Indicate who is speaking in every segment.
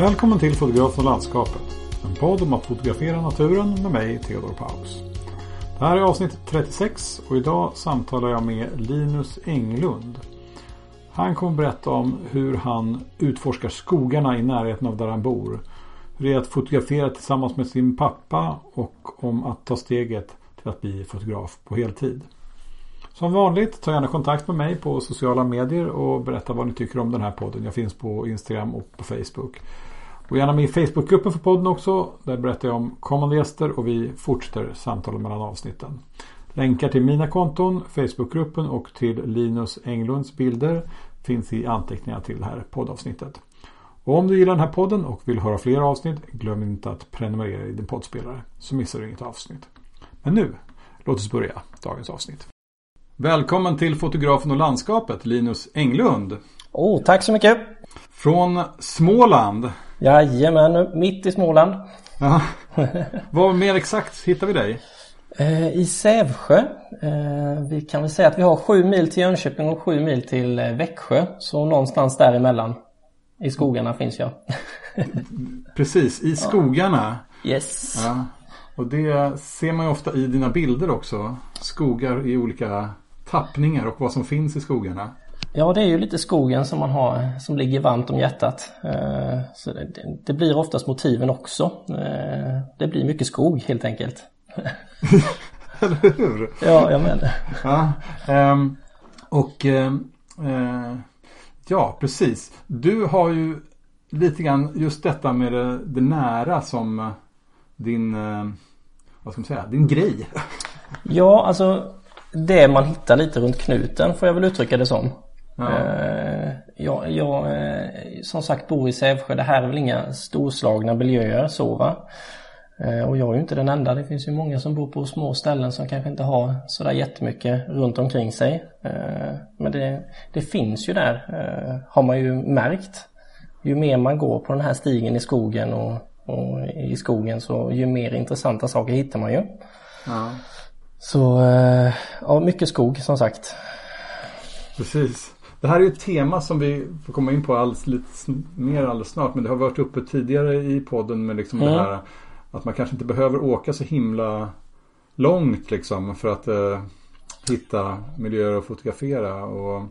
Speaker 1: Välkommen till Fotografen och landskapet. En podd om att fotografera naturen med mig, Theodor Paus. Det här är avsnitt 36 och idag samtalar jag med Linus Englund. Han kommer berätta om hur han utforskar skogarna i närheten av där han bor. Hur det är att fotografera tillsammans med sin pappa och om att ta steget till att bli fotograf på heltid. Som vanligt, ta gärna kontakt med mig på sociala medier och berätta vad ni tycker om den här podden. Jag finns på Instagram och på Facebook. Och gärna med i Facebookgruppen för podden också. Där berättar jag om kommande gäster och vi fortsätter samtalen mellan avsnitten. Länkar till mina konton, Facebookgruppen och till Linus Englunds bilder finns i anteckningarna till det här poddavsnittet. Och om du gillar den här podden och vill höra fler avsnitt, glöm inte att prenumerera i din poddspelare så missar du inget avsnitt. Men nu, låt oss börja dagens avsnitt. Välkommen till fotografen och landskapet, Linus Englund.
Speaker 2: Oh, tack så mycket.
Speaker 1: Från Småland.
Speaker 2: Jajamän, mitt i Småland.
Speaker 1: Ja. Var mer exakt hittar vi dig?
Speaker 2: Eh, I Sävsjö. Eh, vi kan väl säga att vi har sju mil till Jönköping och sju mil till eh, Växjö. Så någonstans däremellan i skogarna finns jag.
Speaker 1: Precis, i skogarna.
Speaker 2: Yes.
Speaker 1: Ja. Och det ser man ju ofta i dina bilder också. Skogar i olika tappningar och vad som finns i skogarna.
Speaker 2: Ja, det är ju lite skogen som man har som ligger varmt om hjärtat. Eh, så det, det blir oftast motiven också. Eh, det blir mycket skog helt enkelt.
Speaker 1: Eller hur?
Speaker 2: Ja, jag menar.
Speaker 1: Ja, ehm, och ehm, eh, ja, precis. Du har ju lite grann just detta med det, det nära som din, vad ska man säga, din grej.
Speaker 2: Ja, alltså det man hittar lite runt knuten får jag väl uttrycka det som. Ja. Eh, jag, jag som sagt bor i Sävsjö. Det här är väl inga storslagna miljöer så va. Eh, och jag är ju inte den enda. Det finns ju många som bor på små ställen som kanske inte har sådär jättemycket runt omkring sig. Eh, men det, det finns ju där har man ju märkt. Ju mer man går på den här stigen i skogen och, och i skogen så ju mer intressanta saker hittar man ju. Ja. Så ja, mycket skog som sagt.
Speaker 1: Precis. Det här är ju ett tema som vi får komma in på alldeles, lite mer alldeles snart. Men det har varit uppe tidigare i podden med liksom mm. det här att man kanske inte behöver åka så himla långt liksom för att eh, hitta miljöer att fotografera. Och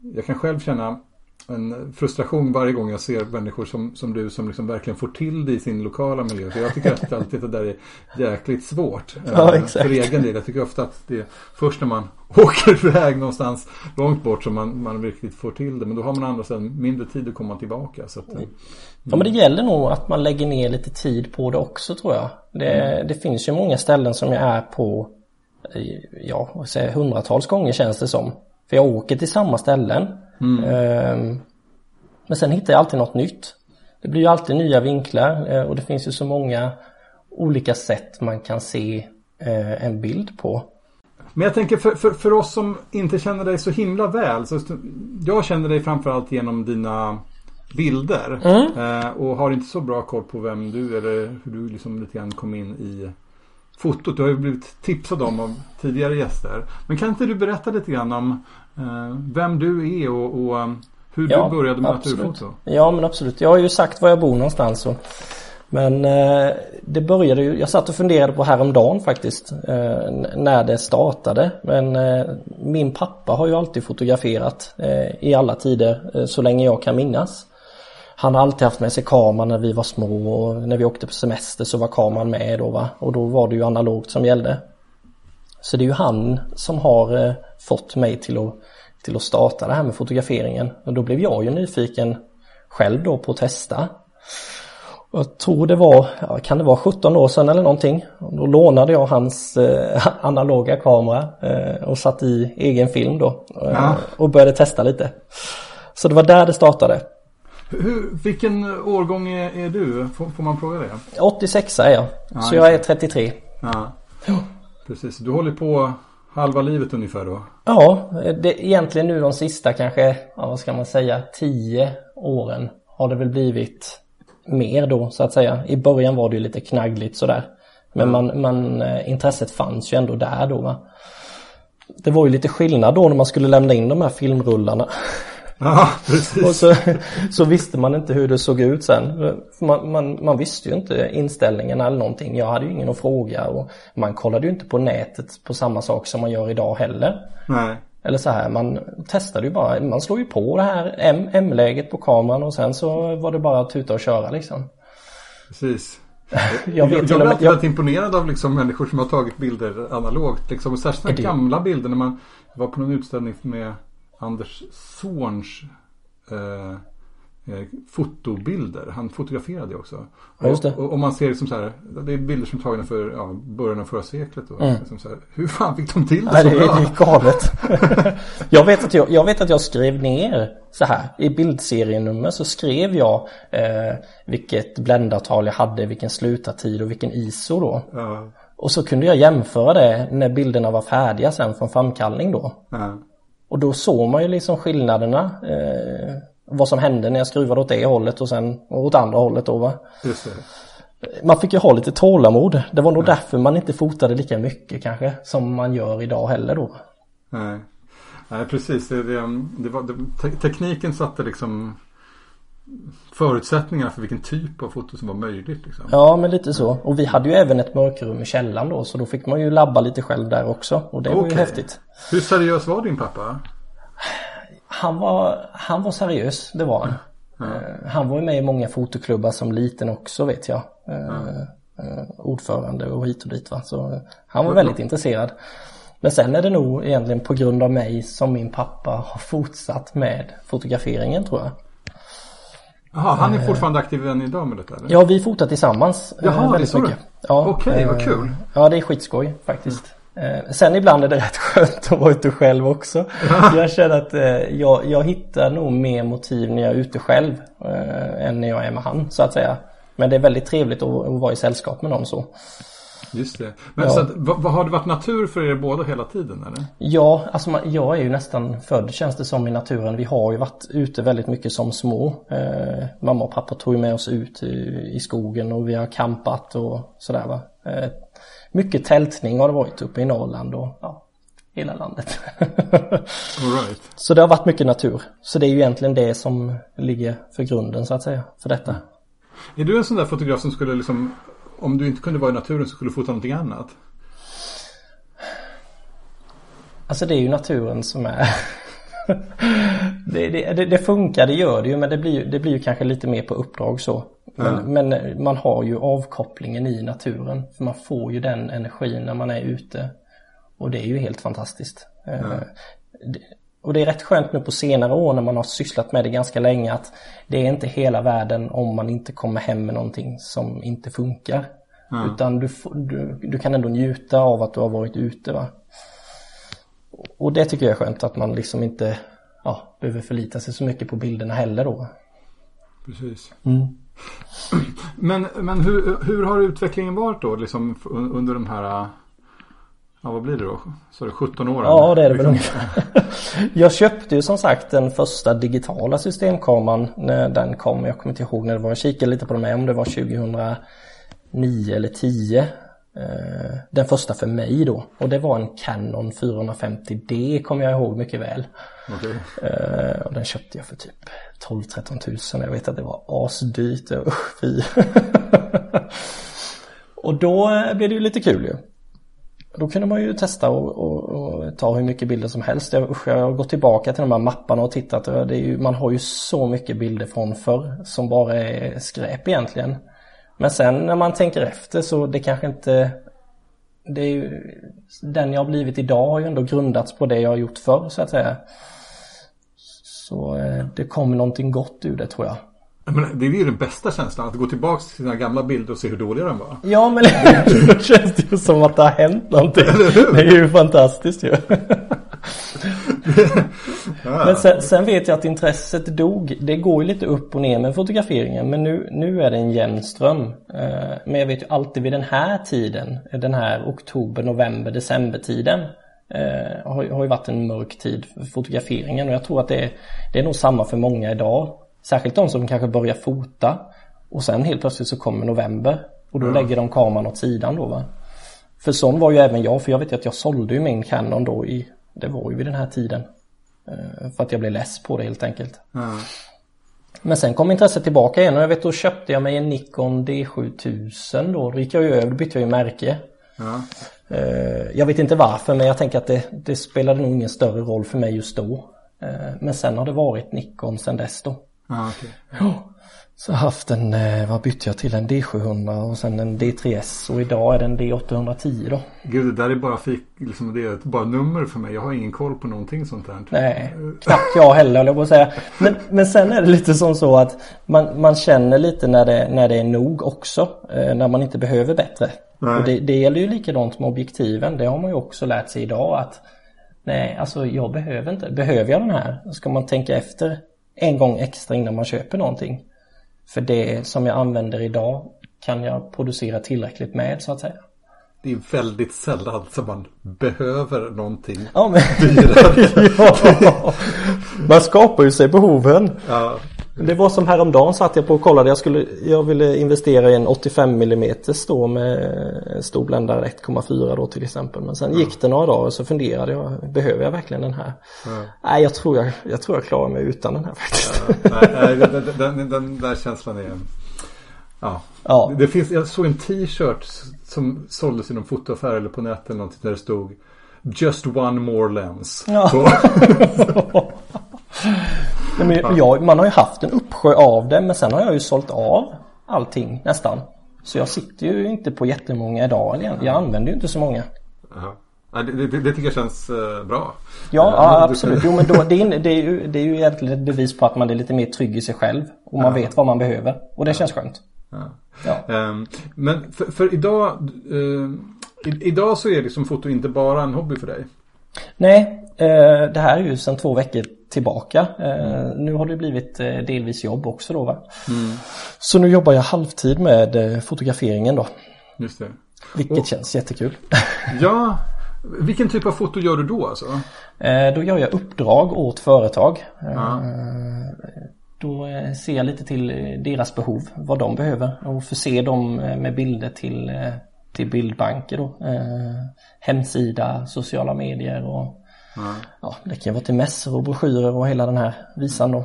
Speaker 1: jag kan själv känna en frustration varje gång jag ser människor som, som du som liksom verkligen får till det i sin lokala miljö. För jag tycker att alltid det där är jäkligt svårt.
Speaker 2: Ja, eh,
Speaker 1: för egen del. Jag tycker ofta att det är först när man åker iväg någonstans långt bort som man, man riktigt får till det. Men då har man andra sidan mindre tid att komma tillbaka. Så att, mm.
Speaker 2: Ja men det gäller nog att man lägger ner lite tid på det också tror jag. Det, mm. det finns ju många ställen som jag är på ja, säga, hundratals gånger känns det som. För jag åker till samma ställen. Mm. Ehm, men sen hittar jag alltid något nytt. Det blir ju alltid nya vinklar eh, och det finns ju så många olika sätt man kan se eh, en bild på.
Speaker 1: Men jag tänker för, för, för oss som inte känner dig så himla väl. Så jag känner dig framförallt genom dina bilder. Mm. Eh, och har inte så bra koll på vem du eller hur du liksom lite grann kom in i fotot. Du har ju blivit tipsad om av tidigare gäster. Men kan inte du berätta lite grann om eh, vem du är och, och um, hur ja, du började med absolut. naturfoto?
Speaker 2: Ja men absolut. Jag har ju sagt var jag bor någonstans. Och, men eh, det började ju, jag satt och funderade på häromdagen faktiskt eh, när det startade. Men eh, min pappa har ju alltid fotograferat eh, i alla tider eh, så länge jag kan minnas. Han har alltid haft med sig kameran när vi var små och när vi åkte på semester så var kameran med då va. Och då var det ju analogt som gällde. Så det är ju han som har eh, fått mig till att, till att starta det här med fotograferingen. Och då blev jag ju nyfiken själv då på att testa. Jag tror det var, ja, kan det vara 17 år sedan eller någonting. Då lånade jag hans eh, analoga kamera eh, och satt i egen film då. Eh, ja. Och började testa lite. Så det var där det startade.
Speaker 1: Hur, vilken årgång är, är du? Får, får, man fråga det?
Speaker 2: 86 är jag. Ja, så jag är 33.
Speaker 1: Ja. Precis, du håller på halva livet ungefär då?
Speaker 2: Ja, det, egentligen nu de sista kanske, ja, vad ska man säga, 10 åren har det väl blivit mer då så att säga. I början var det ju lite knaggligt sådär. Men man, man, eh, intresset fanns ju ändå där då va. Det var ju lite skillnad då när man skulle lämna in de här filmrullarna.
Speaker 1: Ja, precis.
Speaker 2: Och så, så visste man inte hur det såg ut sen. Man, man, man visste ju inte inställningen eller någonting. Jag hade ju ingen att fråga och man kollade ju inte på nätet på samma sak som man gör idag heller.
Speaker 1: Nej.
Speaker 2: Eller så här, man testade ju bara, man slår ju på det här M-läget på kameran och sen så var det bara att tuta och köra liksom.
Speaker 1: Precis.
Speaker 2: Jag vet
Speaker 1: jag, blir alltid
Speaker 2: jag-
Speaker 1: imponerad av liksom människor som har tagit bilder analogt. Liksom. Och Särskilt gamla bilder när man var på någon utställning med Anders Zorns eh, eh, fotobilder. Han fotograferade också.
Speaker 2: Ja, just det.
Speaker 1: Och, och, man ser liksom så här, det är bilder som är tagna för ja, början av förra seklet. Då. Liksom så här, hur fan fick de till det
Speaker 2: Mm. Nej,
Speaker 1: så
Speaker 2: det,
Speaker 1: bra?
Speaker 2: det är galet. jag, vet att jag, jag vet att jag skrev ner så här i bildserienummer så skrev jag eh, vilket bländartal jag hade, vilken slutartid och vilken ISO då.
Speaker 1: Ja,
Speaker 2: Och så kunde jag jämföra det när bilderna var färdiga sen från framkallning då.
Speaker 1: ja.
Speaker 2: Och då såg man ju liksom skillnaderna. Eh, vad som hände när jag skruvade åt det hållet och sen åt andra hållet då va. Man fick ju ha lite tålamod. Det var nog därför man inte fotade lika mycket kanske som man gör idag heller då.
Speaker 1: Nej, Nej precis. Det, det, det var, tekniken satte liksom förutsättningarna för vilken typ av foto som var möjligt. Liksom.
Speaker 2: Ja men lite så. Och vi hade ju även ett mörkrum i källaren då så då fick man ju labba lite själv där också. Och det var ju häftigt.
Speaker 1: Hur seriös var din pappa?
Speaker 2: Han var, han var seriös, det var han. Eh, Han var ju med i många fotoklubbar som liten också vet jag. Eh, ordförande och hit och dit va. Så han var väldigt intresserad. Men sen är det nog egentligen på grund av mig som min pappa har fortsatt med fotograferingen tror jag.
Speaker 1: Jaha, han är fortfarande aktiv än idag med detta? Eller?
Speaker 2: Ja, vi fotar tillsammans. eh,
Speaker 1: Jaha, det
Speaker 2: väldigt
Speaker 1: så du?
Speaker 2: mycket. Ja,
Speaker 1: Okej, vad
Speaker 2: eh,
Speaker 1: kul.
Speaker 2: Ja, det är skitskoj faktiskt. Eh, Sen ibland är det rätt skönt att vara ute själv också. Jag känner att eh, jag, jag hittar nog mer motiv när jag är ute själv eh, än när jag är med han så att säga. Men det är väldigt trevligt att, att vara i sällskap med någon så.
Speaker 1: Just det. Men
Speaker 2: Ja.
Speaker 1: så att, vad, har det varit natur för er båda hela tiden eller?
Speaker 2: Ja, alltså man, jag är ju nästan född känns det som i naturen. Vi har ju varit ute väldigt mycket som små. Eh, mamma och pappa tog ju med oss ut i, i skogen och vi har campat och sådär va. Eh, mycket tältning har det varit uppe i Norrland och ja, hela landet.
Speaker 1: Right.
Speaker 2: så det har varit mycket natur. Så det är ju egentligen det som ligger för grunden så att säga för detta.
Speaker 1: Är du en sån där fotograf som skulle liksom, om du inte kunde vara i naturen så skulle du fota någonting annat?
Speaker 2: Alltså det är ju naturen som är det, det, det, funkar, det gör det ju men det blir, det blir ju kanske lite mer på uppdrag så. Men, men man har ju avkopplingen i naturen. För man får ju den energin när man är ute. Och det är ju helt fantastiskt. Eh, det, och det är rätt skönt nu på senare år när man har sysslat med det ganska länge att det är inte hela världen om man inte kommer hem med någonting som inte funkar. Utan du, du, du kan ändå njuta av att du har varit ute va. Och det tycker jag är skönt att man liksom inte ja, behöver förlita sig så mycket på bilderna heller då.
Speaker 1: Precis.
Speaker 2: Mm.
Speaker 1: Men, men hur, hur har utvecklingen varit då liksom under de här, ja vad blir det då? Så är det 17 åren?
Speaker 2: Ja det är det väl
Speaker 1: Liksom.
Speaker 2: ungefär. Jag köpte ju som sagt den första digitala systemkameran när den kom. Jag kommer inte ihåg när det var. Jag kikade lite på den om det var 2009 eller 10. Eh, Den första för mig då. Och det var en Canon 450D kommer jag ihåg mycket väl.
Speaker 1: Okej.
Speaker 2: Eh, och den köpte jag för typ 12-13 tusen. Jag vet att det var asdyrt. Usch fy. och då eh, blev det ju lite kul ju. Då kunde man ju testa och, och, och ta hur mycket bilder som helst. Jag, usch, jag har gått tillbaka till de här mapparna och tittat. och Det är ju, man har ju så mycket bilder från förr som bara är skräp egentligen. Men sen när man tänker efter så det kanske inte det är ju, den jag har blivit idag har ju ändå grundats på det jag har gjort förr så att säga. Så eh, det kommer någonting gott ur det tror jag.
Speaker 1: Men det är ju den bästa känslan, att gå tillbaka till sina gamla bilder och se hur dåliga de var.
Speaker 2: Ja men då känns det ju som att det har hänt någonting. Det är ju fantastiskt ju. Men sen, sen vet jag att intresset dog. Det går ju lite upp och ner med fotograferingen. Men nu, nu är det en jämn ström. Eh, Men jag vet ju alltid vid den här tiden, den här oktober, november, december tiden eh, har, har ju varit en mörk tid för fotograferingen. Och jag tror att det är, det är nog samma för många idag. Särskilt de som kanske börjar fota. Och sen helt plötsligt så kommer november. Och då lägger de kameran åt sidan då va. För sån var ju även jag. För jag vet ju att jag sålde ju min Canon då i, det var ju vid den här tiden. Eh, för att jag blev less på det helt enkelt.
Speaker 1: Ja.
Speaker 2: Men sen kom intresset tillbaka igen och jag vet då köpte jag mig en Nikon D7000 då. Då gick jag ju över, då bytte jag ju märke. Eh, Jag vet inte varför men jag tänker att det, det spelade nog ingen större roll för mig just då. Eh, Men sen har det varit Nikon sen dess då.
Speaker 1: Ja, okej.
Speaker 2: Så jag har haft en, eh, vad bytte jag till? En D700 och sen en D3S och idag är det en D810 då.
Speaker 1: Gud, det där är bara, fik, liksom, det är ett- bara nummer för mig. Jag har ingen koll på någonting sånt där.
Speaker 2: Nej, knappt jag heller höll jag på att säga. Men, men sen är det lite som så att man, man känner lite när det, när det är nog också. Eh, när man inte behöver bättre.
Speaker 1: Nej.
Speaker 2: Och det, det gäller ju likadant med objektiven. Det har man ju också lärt sig idag att nej, alltså jag behöver inte. Behöver jag den här? Ska man tänka efter en gång extra innan man köper någonting. För det som jag använder idag kan jag producera tillräckligt med så att säga.
Speaker 1: Det är väldigt sällan som man behöver någonting.
Speaker 2: Ja, men... ja. Man skapar ju sig behoven.
Speaker 1: Ja,
Speaker 2: Det var som häromdagen satt jag på och kollade. Jag, skulle, jag ville investera i en 85 mm då med stor bländare 1,4 då till exempel. Men sen gick det några dagar och så funderade jag. Behöver jag verkligen den här? Nej, jag tror jag, jag tror jag klarar mig utan den här faktiskt.
Speaker 1: nej, nej, den, den, den, den där känslan är... Ja.
Speaker 2: Ja.
Speaker 1: Det finns, jag såg en t-shirt som såldes i någon fotoaffär eller på nätet eller någonting där det stod Just one more lens.
Speaker 2: Ja. Nej, Men jag, man har ju haft en uppsjö av det men sen har jag ju sålt av allting nästan. Så jag sitter ju inte på jättemånga idag igen. Jag använder ju inte så många.
Speaker 1: ja. Ja, det, det, det tycker jag känns eh, bra.
Speaker 2: Ja,
Speaker 1: Eh,
Speaker 2: ja absolut. Jo men då, det, är, det, är ju, det är ju egentligen ett bevis på att man är lite mer trygg i sig själv. Och man vet vad man behöver. Och det känns skönt.
Speaker 1: Ja.
Speaker 2: Ja.
Speaker 1: Ehm, men för, för idag, eh, i, idag så är liksom foto inte bara en hobby för dig.
Speaker 2: Nej, det här är ju sedan två veckor tillbaka. Eh, nu har det blivit eh, delvis jobb också då va. Så nu jobbar jag halvtid med eh, fotograferingen då.
Speaker 1: Just det.
Speaker 2: Vilket känns jättekul.
Speaker 1: Ja, vilken typ av foto gör du då alltså?
Speaker 2: Eh, Då gör jag uppdrag åt företag. Eh,
Speaker 1: Ja.
Speaker 2: Då eh, ser jag lite till eh, deras behov, vad de behöver och förser dem eh, med bilder till, eh, till bildbanker då. Eh, Hemsida, sociala medier och
Speaker 1: Ja,
Speaker 2: ja, det kan vara till mässor och broschyrer och hela den här visan då.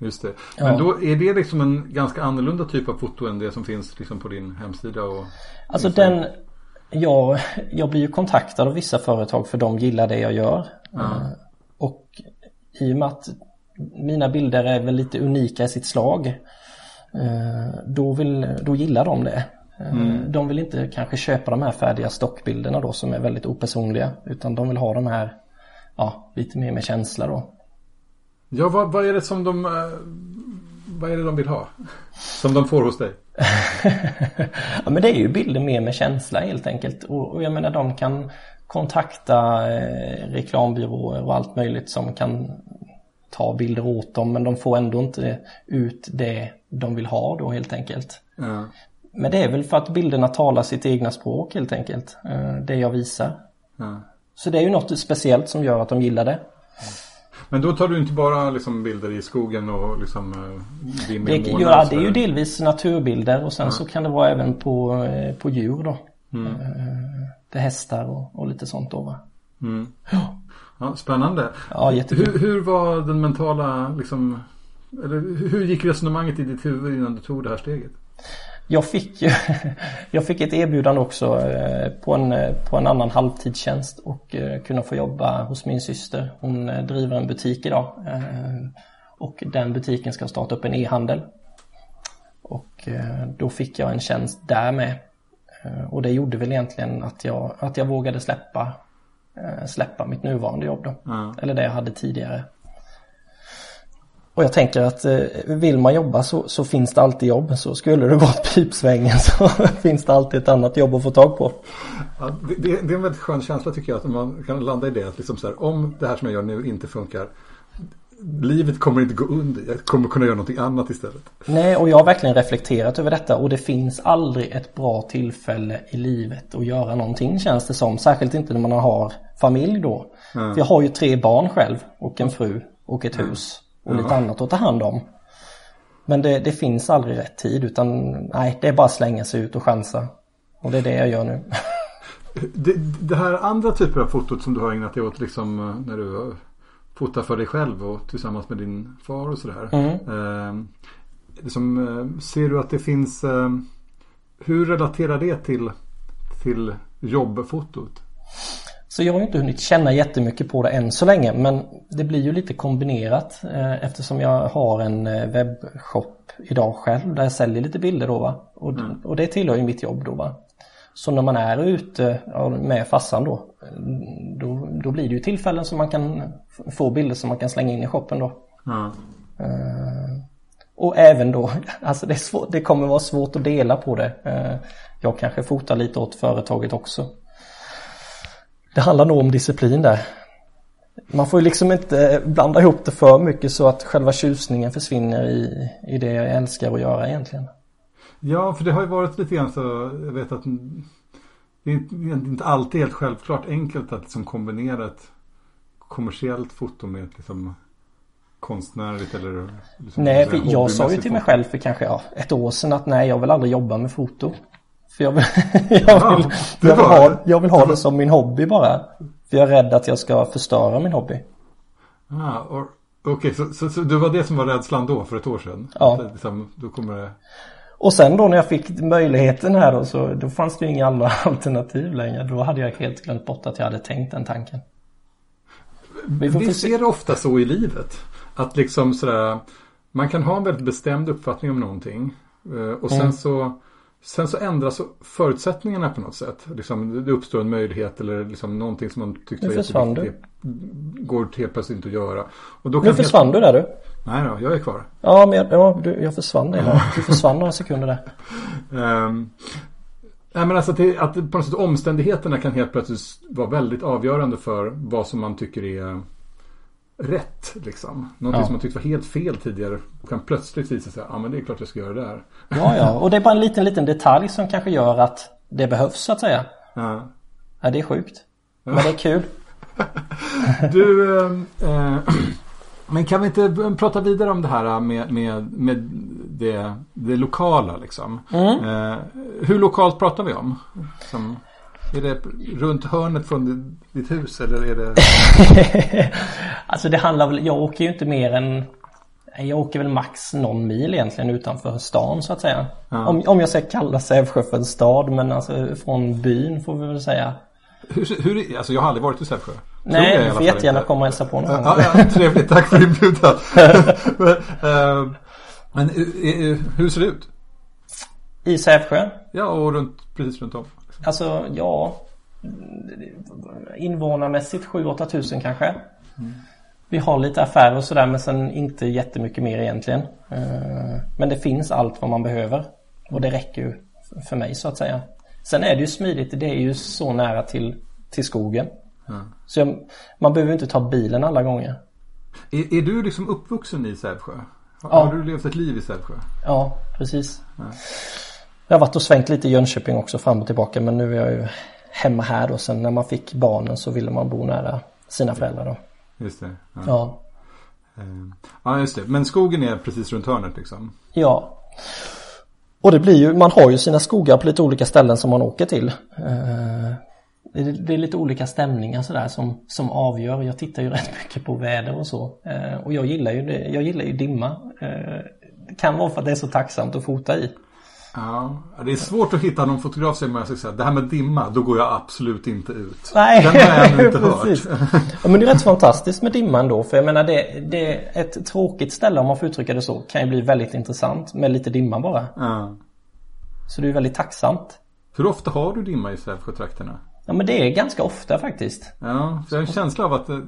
Speaker 1: just det.
Speaker 2: Ja.
Speaker 1: Men då är det liksom en ganska annorlunda typ av foto än det som finns liksom på din hemsida och
Speaker 2: Alltså den, jag, jag blir ju kontaktad av vissa företag för de gillar det jag gör. Eh, Och i och med att mina bilder är väl lite unika i sitt slag. eh, Då, vill, då gillar de det. Eh, De vill inte kanske köpa de här färdiga stockbilderna då som är väldigt opersonliga. Utan de vill ha de här ja, lite mer med känsla då.
Speaker 1: Ja, vad, vad är det som de eh, Vad är det de vill ha? Som de får hos dig?
Speaker 2: ja men det är ju bilder mer med känsla helt enkelt. Och, och jag menar de kan kontakta eh, reklambyråer och allt möjligt som kan ta bilder åt dem men de får ändå inte ut det de vill ha då helt enkelt.
Speaker 1: Ja.
Speaker 2: Men det är väl för att bilderna talar sitt egna språk helt enkelt. eh, Det jag visar.
Speaker 1: Ja.
Speaker 2: Så det är ju något speciellt som gör att de gillar det.
Speaker 1: Men då tar du inte bara liksom bilder i skogen och liksom eh,
Speaker 2: Det, ja, det är ju delvis naturbilder och sen så kan det vara även på, eh, på djur då. Eh, Det hästar och, och lite sånt då va.
Speaker 1: Mm. Ja, spännande.
Speaker 2: Ja, jättekul.
Speaker 1: Hur, hur var den mentala liksom eller hur gick resonemanget i ditt huvud innan du tog det här steget?
Speaker 2: Jag fick ju Jag fick ett erbjudande också eh, på en, eh, på en annan halvtidstjänst och eh, kunna få jobba hos min syster. Hon driver en butik idag och den butiken ska starta upp en e-handel. Och då fick jag en tjänst där med. Och det gjorde väl egentligen att jag, att jag vågade släppa släppa mitt nuvarande jobb då.
Speaker 1: Ja.
Speaker 2: Eller det jag hade tidigare. Och jag tänker att eh, vill man jobba så, så finns det alltid jobb. Så skulle det gå åt pipsvängen så finns det alltid ett annat jobb att få tag på.
Speaker 1: Ja, det, det, är en väldigt skön känsla tycker jag att man kan landa i det. Att liksom så här, om det här som jag gör nu inte funkar. Livet kommer inte gå under. Jag kommer kunna göra någonting annat istället.
Speaker 2: Nej, och jag har verkligen reflekterat över detta och det finns aldrig ett bra tillfälle i livet att göra någonting känns det som. Särskilt inte när man har familj då. För jag har ju tre barn själv och en fru och ett hus och lite annat att ta hand om. Men det, det finns aldrig rätt tid utan nej, det är bara slänga sig ut och chansa. Och det är det jag gör nu.
Speaker 1: Det, det här andra typer av fotot som du har ägnat dig åt liksom eh, när du var fotar för dig själv och tillsammans med din far och sådär.
Speaker 2: Mm.
Speaker 1: Eh, liksom, eh, ser du att det finns eh, Hur relaterar det till Till jobbfotot?
Speaker 2: Så jag har inte hunnit känna jättemycket på det än så länge men det blir ju lite kombinerat eh, eftersom jag har en eh, webbshop idag själv där jag säljer lite bilder då va. Och,
Speaker 1: Mm.
Speaker 2: och det tillhör ju mitt jobb då va. Så när man är ute ja, med fassan då, då, då blir det ju tillfällen som man kan få bilder som man kan slänga in i shoppen då. Eh, och även då, alltså det, svårt, det kommer vara svårt att dela på det. Eh, jag kanske fotar lite åt företaget också. Det handlar nog om disciplin där. Man får ju liksom inte blanda ihop det för mycket så att själva tjusningen försvinner i, i det jag älskar att göra egentligen.
Speaker 1: Ja, för det har ju varit lite grann så, jag vet att det är inte- alltid helt självklart enkelt att liksom kombinera ett kommersiellt foto med ett liksom konstnärligt eller liksom,
Speaker 2: Nej, jag sa ju till mig själv för kanske ja, ett år sedan att nej, jag vill aldrig jobba med foto. För jag vill, jag
Speaker 1: Ja,
Speaker 2: vill, jag vill, ha, jag vill ha det som min hobby bara. För jag är rädd att jag ska förstöra min hobby.
Speaker 1: Ah, Okej, så, så, så det var det som var rädslan då för ett år sedan?
Speaker 2: Ja.
Speaker 1: Liksom, då kommer det...
Speaker 2: Och sen då när jag fick möjligheten här då så då fanns det ju inga andra alternativ längre. Då hade jag helt glömt bort att jag hade tänkt den tanken. Vi
Speaker 1: Vi
Speaker 2: se.
Speaker 1: ser det ofta så i livet. Att liksom sådär, man kan ha en väldigt bestämd uppfattning om någonting. eh, Och sen
Speaker 2: Mm.
Speaker 1: så Sen så ändras förutsättningarna på något sätt. Liksom, det uppstår en möjlighet eller liksom någonting som man tyckte var jätteviktigt. Går helt plötsligt inte att göra. Och då
Speaker 2: Nu försvann du där du.
Speaker 1: Nej då, jag är kvar.
Speaker 2: Ja, men jag, ja, du, jag försvann där. Du försvann några sekunder där.
Speaker 1: Um, nej men alltså att, det, att på något sätt omständigheterna kan helt plötsligt vara väldigt avgörande för vad som man tycker är rätt. Liksom. Någonting
Speaker 2: Ja.
Speaker 1: som man tyckte var helt fel tidigare kan plötsligt visa sig, ja ah, men det är klart jag ska göra det där.
Speaker 2: Ja, ja. Och det är bara en liten, liten detalj som kanske gör att det behövs så att säga.
Speaker 1: Ja.
Speaker 2: Ja, det är sjukt. Men det är kul.
Speaker 1: Du, ehm, eh, men kan vi inte b- prata vidare om det här med, med, med det, det lokala liksom?
Speaker 2: Mm.
Speaker 1: Eh, hur lokalt pratar vi om? Som, är det runt hörnet från ditt hus eller är det?
Speaker 2: alltså det handlar väl, jag åker ju inte mer än jag åker väl max någon mil egentligen utanför stan så att säga.
Speaker 1: Ja.
Speaker 2: Om, om jag ska kalla Sävsjö för en stad men alltså från byn får vi väl säga.
Speaker 1: Hur, hur, alltså jag har aldrig varit i Sävsjö. Jag
Speaker 2: Nej, du får jättegärna
Speaker 1: inte.
Speaker 2: komma och hälsa på någon.
Speaker 1: Ja, ja, trevligt, tack för inbjudan. men, eh, men eh, eh, hur ser det ut?
Speaker 2: I Sävsjö?
Speaker 1: Ja, och runt, precis runt om.
Speaker 2: Alltså ja Invånarmässigt 7-8 tusen kanske. Vi har lite affärer och sådär men sen inte jättemycket mer egentligen. Eh, Men det finns allt vad man behöver. Och det räcker ju för mig så att säga. Sen är det ju smidigt, det är ju så nära till, till skogen.
Speaker 1: Ja.
Speaker 2: Så jag, man behöver inte ta bilen alla gånger.
Speaker 1: Är, är du liksom uppvuxen i Sävsjö? Har,
Speaker 2: Ja.
Speaker 1: har du levt ett liv i Sävsjö?
Speaker 2: Ja, precis Jag har varit och svängt lite i Jönköping också fram och tillbaka men nu är jag ju hemma här då sen när man fick barnen så ville man bo nära sina föräldrar då
Speaker 1: Just det. Ja.
Speaker 2: Ja,
Speaker 1: Eh, ja, just det. Men skogen är precis runt hörnet liksom.
Speaker 2: ja. Och det blir ju, man har ju sina skogar på lite olika ställen som man åker till. Eh, Det är, lite olika stämningar sådär som, som avgör. Jag tittar ju rätt mycket på väder och så. Eh, Och jag gillar ju det, jag gillar ju dimma. Det kan vara för att det är så tacksamt att fota i.
Speaker 1: Ja, det är svårt att hitta någon fotograf som jag säga det här med dimma, då går jag absolut inte ut.
Speaker 2: Nej,
Speaker 1: Den har jag ännu inte
Speaker 2: precis.
Speaker 1: hört.
Speaker 2: Ja, men det är rätt fantastiskt med dimman då. För jag menar det, det är ett tråkigt ställe om man får uttrycka det så. Kan ju bli väldigt intressant med lite dimma bara.
Speaker 1: Ja.
Speaker 2: Så det är väldigt tacksamt.
Speaker 1: Hur ofta har du dimma i Sävsjötrakterna?
Speaker 2: Ja men det är ganska ofta faktiskt.
Speaker 1: Ja, för jag har en känsla av att eh,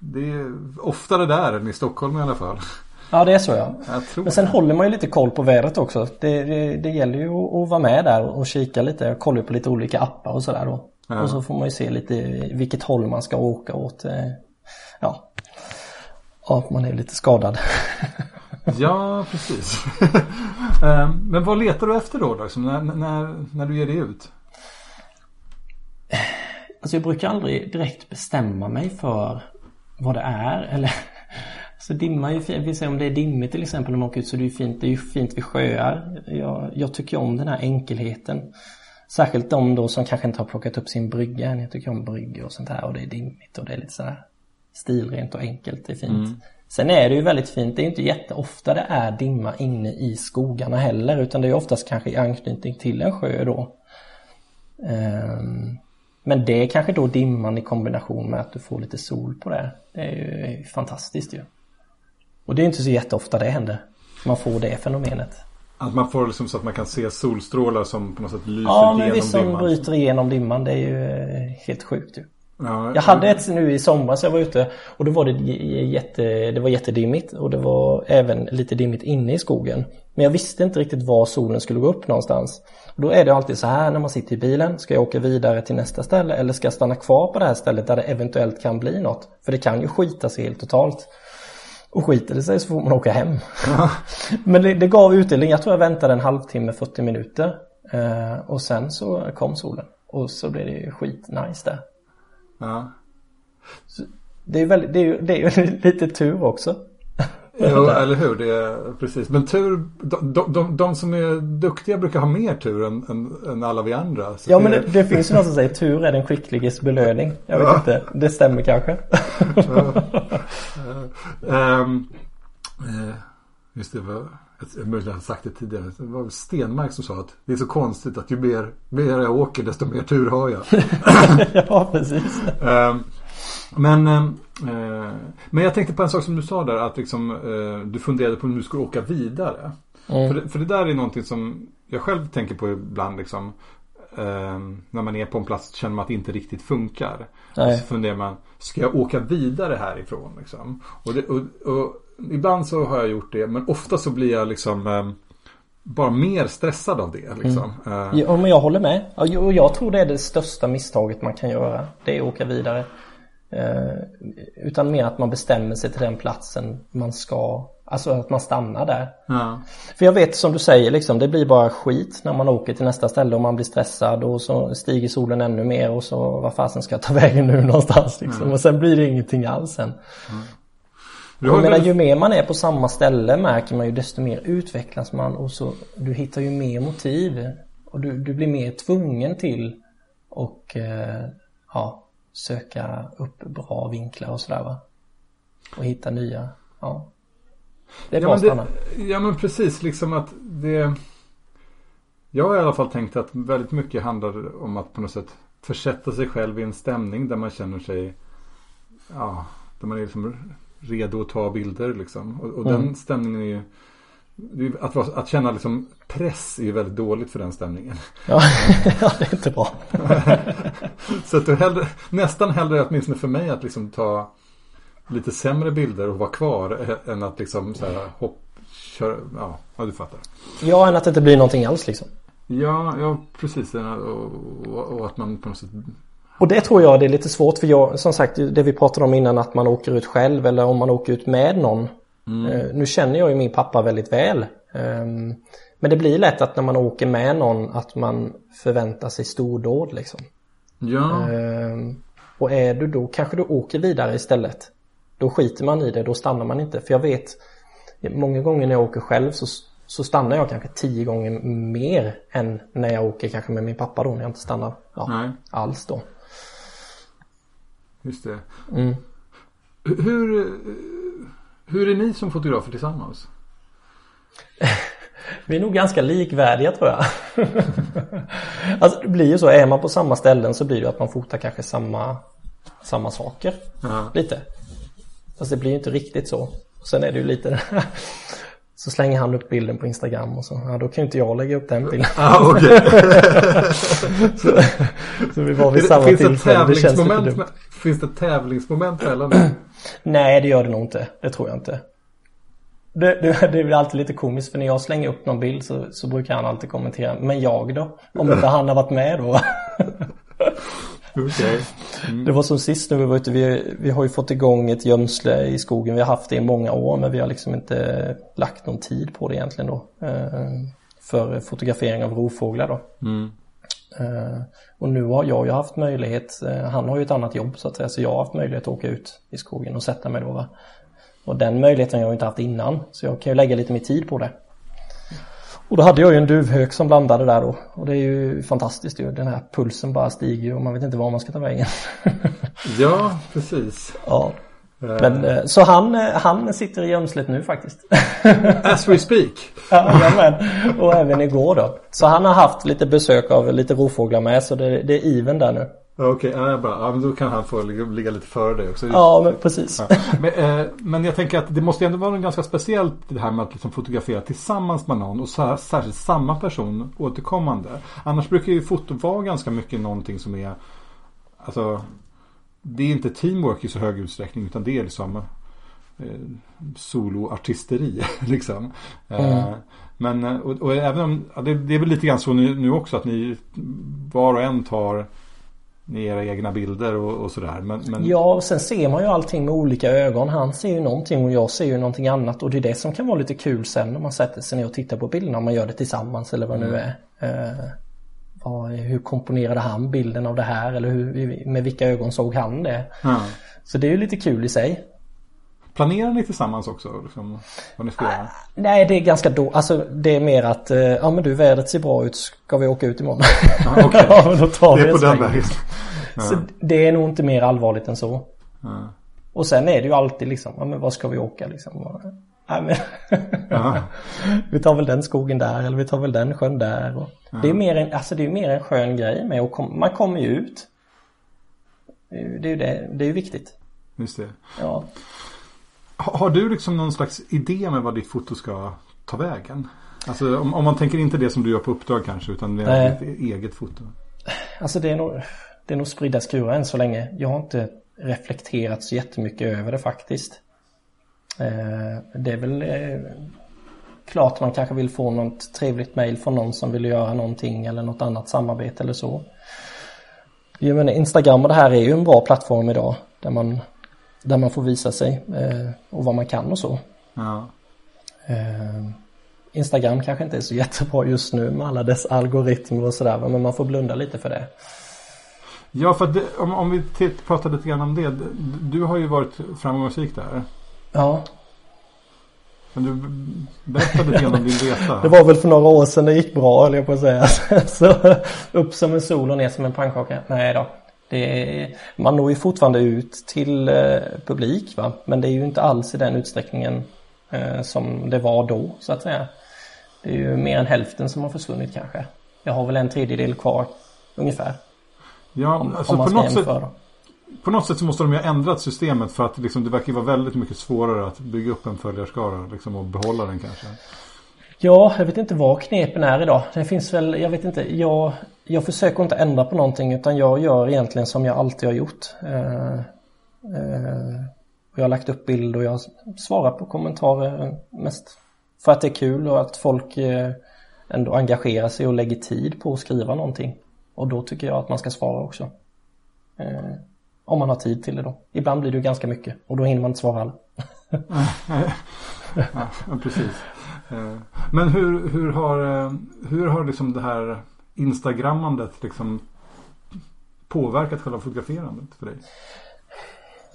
Speaker 1: det är oftare där än i Stockholm i alla fall.
Speaker 2: Ja det är så ja. Men sen
Speaker 1: det.
Speaker 2: håller man ju lite koll på vädret också. Det, det, det gäller ju att, att vara med där och kika lite. Jag kollar på lite olika appar och sådär då.
Speaker 1: Ja.
Speaker 2: Och så får man ju se lite vilket håll man ska åka åt. eh, Ja. Ja, man är lite skadad.
Speaker 1: Ja, precis. Eh, Men vad letar du efter då? då liksom, när, när, när du ger dig ut?
Speaker 2: Alltså jag brukar aldrig direkt bestämma mig för vad det är eller Så dimma är ju fint, vi säger om det är dimmigt till exempel när man åker ut så det är ju fint, det är ju fint vid sjöar. Jag, jag tycker om den här enkelheten. Särskilt de då som kanske inte har plockat upp sin brygga än. Jag tycker om bryggor och sånt här och det är dimmigt och det är lite sådär. stilrent och enkelt, det är fint. Mm. Sen är det ju väldigt fint, det är inte jätteofta det är dimma inne i skogarna heller utan det är oftast kanske i anknytning till en sjö då. Um, men det är kanske då dimman i kombination med att du får lite sol på det. Det är ju fantastiskt ju. Och det är inte så jätteofta det händer. Man får det fenomenet.
Speaker 1: Att man får liksom så att man kan se solstrålar som på något sätt lyser
Speaker 2: igenom dimman.
Speaker 1: Ja,
Speaker 2: men visst som bryter igenom dimman. Det är ju eh, helt sjukt ju. Ja, jag hade ett nu i somras jag var ute och då var det jätte, det var jättedimmigt och det var även lite dimmigt inne i skogen. Men jag visste inte riktigt var solen skulle gå upp någonstans. Och då är det alltid så här när man sitter i bilen. Ska jag åka vidare till nästa ställe eller ska jag stanna kvar på det här stället där det eventuellt kan bli något? För det kan ju skita sig helt totalt. Och skiter det sig så får man åka hem. Men det, det, gav utdelning. Jag tror jag väntade en halvtimme, 40 minuter. Eh, och sen så kom solen. Och så blev det ju skit nice där. Ja. Så det är, väldigt, det är ju det är lite tur också.
Speaker 1: Jo, eller hur. Det är, precis. Men tur, de, de, de, de, som är duktiga brukar ha mer tur än, än, än alla vi andra.
Speaker 2: Så ja, det... men det, det, finns ju någon som säger tur är den skickliges belöning. Jag vet ja. inte, det stämmer kanske. Ja.
Speaker 1: um, just det, var, jag har sagt det tidigare. Det var Stenmark som sa att det är så konstigt att ju mer, mer jag åker desto mer tur har jag.
Speaker 2: ja, precis.
Speaker 1: Um, men, eh, men jag tänkte på en sak som du sa där att liksom, eh, du funderade på om du skulle åka vidare. Mm. För, det, för det där är någonting som jag själv tänker på ibland liksom. Eh, när man är på en plats känner man att det inte riktigt funkar. Nej. Så funderar man, ska jag åka vidare härifrån? Liksom? Och, det, och, och, ibland så har jag gjort det men ofta så blir jag liksom eh, bara mer stressad av det. Liksom.
Speaker 2: Mm. Eh. Ja, men jag håller med. Och jag tror det är det största misstaget man kan göra. Det är att åka vidare. Eh, utan mer att man bestämmer sig till den platsen man ska, alltså att man stannar där. Ja. För jag vet som du säger liksom, det blir bara skit när man åker till nästa ställe och man blir stressad och så stiger solen ännu mer och så vad fasen ska jag ta vägen nu någonstans liksom. Mm. Och sen blir det ingenting alls sen. Mm. Jag menar, ju mer man är på samma ställe märker man ju desto mer utvecklas man och så du hittar ju mer motiv och du, du blir mer tvungen till och eh, ja söka upp bra vinklar och sådär va. Och hitta nya. Ja. Det är
Speaker 1: ja,
Speaker 2: bra stanna.
Speaker 1: Ja men precis liksom att det. Jag har i alla fall tänkt att väldigt mycket handlar om att på något sätt försätta sig själv i en stämning där man känner sig. Ja, där man är liksom redo att ta bilder liksom. Och, och mm. den stämningen är ju att, att känna liksom press är ju väldigt dåligt för den stämningen.
Speaker 2: Ja, ja det är inte bra.
Speaker 1: så att du hellre, nästan hellre åtminstone för mig att liksom ta lite sämre bilder och vara kvar än att liksom så här hopp, köra, ja, ja du fattar.
Speaker 2: Ja, än att det inte blir någonting alls liksom.
Speaker 1: Ja, ja precis. Och, och, och att man på något sätt
Speaker 2: och det tror jag det är lite svårt för jag, som sagt det vi pratade om innan att man åker ut själv eller om man åker ut med någon Mm. Eh, nu känner jag ju min pappa väldigt väl. Ehm, men det blir lätt att när man åker med någon att man förväntar sig stordåd liksom.
Speaker 1: Ja.
Speaker 2: Ehm, och är du då, kanske du åker vidare istället. Då skiter man i det, då stannar man inte. För jag vet, många gånger när jag åker själv så, så stannar jag kanske tio gånger mer än när jag åker kanske med min pappa då, när jag inte stannar ja, alls då.
Speaker 1: Just det. Mm. Hur hur är ni som fotografer tillsammans?
Speaker 2: Vi är nog ganska likvärdiga tror jag. alltså det blir ju så, är man på samma ställen så blir det att man fotar kanske samma, samma saker. Ja. Lite. Fast det blir ju inte riktigt så. Sen är det ju lite Så slänger han upp bilden på Instagram och så, ja då kan ju inte jag lägga upp den bilden.
Speaker 1: Ah, okay.
Speaker 2: så, så vi var vid samma
Speaker 1: finns tillfälle. Det känns lite dumt. Finns det tävlingsmoment mellan
Speaker 2: Nej det gör det nog inte. Det tror jag inte. Det, det, det är alltid lite komiskt för när jag slänger upp någon bild så, så brukar han alltid kommentera Men jag då? Om inte han har varit med då?
Speaker 1: Okay. Mm.
Speaker 2: Det var som sist nu vi var ute, vi, vi har ju fått igång ett gömsle i skogen. Vi har haft det i många år men vi har liksom inte lagt någon tid på det egentligen då. Eh, för fotografering av rovfåglar då. Mm. Eh, och nu har jag ju haft möjlighet, eh, han har ju ett annat jobb så att säga, så jag har haft möjlighet att åka ut i skogen och sätta mig då va. Och den möjligheten har jag inte haft innan så jag kan ju lägga lite mer tid på det. Och då hade jag ju en duvhök som landade där då. Och det är ju fantastiskt ju. Den här pulsen bara stiger och man vet inte var man ska ta vägen.
Speaker 1: ja, precis.
Speaker 2: Ja. Men, eh, så han, eh, han sitter i gömslet nu faktiskt.
Speaker 1: As we speak.
Speaker 2: Jajamän. Och även igår då. Så han har haft lite besök av lite rovfåglar med så det, det är even där nu.
Speaker 1: Okej, okay, ja, bra. Ja, men då kan han få ligga, lite före dig också.
Speaker 2: Ja, men precis.
Speaker 1: Ja. Men, eh, men, jag tänker att det måste ändå vara ganska speciellt det här med att liksom fotografera tillsammans med någon och så, särskilt samma person återkommande. Annars brukar ju foto vara ganska mycket någonting som är Alltså Det är inte teamwork i så hög utsträckning utan det är liksom eh, soloartisteri liksom. Mm. Eh, men och, och, även om, det, det, är väl lite grann så nu, nu också att ni var och en tar era egna bilder och, och sådär. Men, men...
Speaker 2: Ja, och sen ser man ju allting med olika ögon. Han ser ju någonting och jag ser ju någonting annat. Och det är det som kan vara lite kul sen när man sätter sig ner och tittar på bilderna. Om man gör det tillsammans eller vad det mm. nu är. Hur komponerade han bilden av det här? Eller hur, med vilka ögon såg han det? Mm. Så det är ju lite kul i sig.
Speaker 1: Planerar ni tillsammans också? Liksom, vad ni ska göra?
Speaker 2: Nej, det är ganska då. Alltså det är mer att, eh, ja men du vädret ser bra ut. Ska vi åka ut imorgon?
Speaker 1: Ah, okay. ja, men då tar det är vi på den vägen.
Speaker 2: Ja. Så det är nog inte mer allvarligt än så. Ja. Och sen är det ju alltid liksom, ja men var ska vi åka liksom? Men vi tar väl den skogen där eller vi tar väl den sjön där. Och Det är mer en, alltså det är mer en skön grej med och kom, man kommer ju ut. Det är ju det, det är viktigt.
Speaker 1: Just det.
Speaker 2: Ja.
Speaker 1: Har du liksom någon slags idé med vad ditt foto ska ta vägen? Alltså om, om man tänker inte det som du gör på uppdrag kanske utan det är ditt eget foto.
Speaker 2: Alltså det är nog, det är nog spridda skurar än så länge. Jag har inte reflekterat så jättemycket över det faktiskt. Eh, det är väl eh, klart man kanske vill få något trevligt mail från någon som vill göra någonting eller något annat samarbete eller så. Jag menar, Instagram och det här är ju en bra plattform idag där man där man får visa sig eh, och vad man kan och så.
Speaker 1: Ja.
Speaker 2: Instagram kanske inte är så jättebra just nu med alla dess algoritmer och sådär men man får blunda lite för det.
Speaker 1: Ja, för det, om, om vi pratar lite grann om det. Du har ju varit framgångsrik där.
Speaker 2: Ja.
Speaker 1: Kan du berätta lite grann om din resa?
Speaker 2: det var väl för några år sedan det gick bra, höll jag på att säga. så upp som en sol och ner som en pannkaka. Nej då. Är, man når ju fortfarande ut till eh, publik va? men det är ju inte alls i den utsträckningen eh, som det var då så att säga. Det är ju mer än hälften som har försvunnit kanske. Jag har väl en tredjedel kvar ungefär.
Speaker 1: Ja, om, alltså om man på, något sätt, på något sätt så måste de ju ha ändrat systemet för att liksom, det verkar vara väldigt mycket svårare att bygga upp en följarskara liksom, och behålla den kanske.
Speaker 2: Ja, jag vet inte vad knepen är idag. Det finns väl, jag vet inte, jag, jag försöker inte ändra på någonting utan jag gör egentligen som jag alltid har gjort. Eh, eh, jag har lagt upp bild och jag svarar på kommentarer mest för att det är kul och att folk eh, ändå engagerar sig och lägger tid på att skriva någonting. Och då tycker jag att man ska svara också. Eh, om man har tid till det då. Ibland blir det ju ganska mycket och då hinner man inte svara alla.
Speaker 1: ja, precis. Eh, men hur, hur har, eh, hur har liksom det här instagrammandet liksom påverkat själva fotograferandet för dig?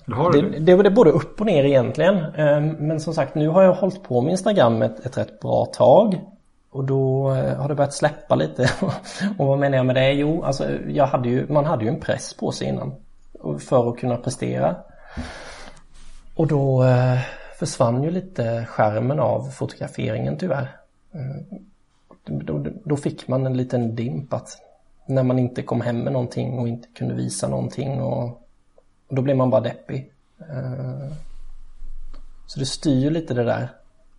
Speaker 2: Det, det, det är både upp och ner egentligen. Eh, men som sagt nu har jag hållit på med Instagram ett, ett rätt bra tag. Och då har det börjat släppa lite. och vad menar jag med det? Jo, alltså jag hade ju, man hade ju en press på sig innan. För att kunna prestera. Och då eh, försvann ju lite skärmen av fotograferingen tyvärr. Eh, då, då fick man en liten dimp att när man inte kom hem med någonting och inte kunde visa någonting och, och då blev man bara deppig. Eh, så det styr lite det där.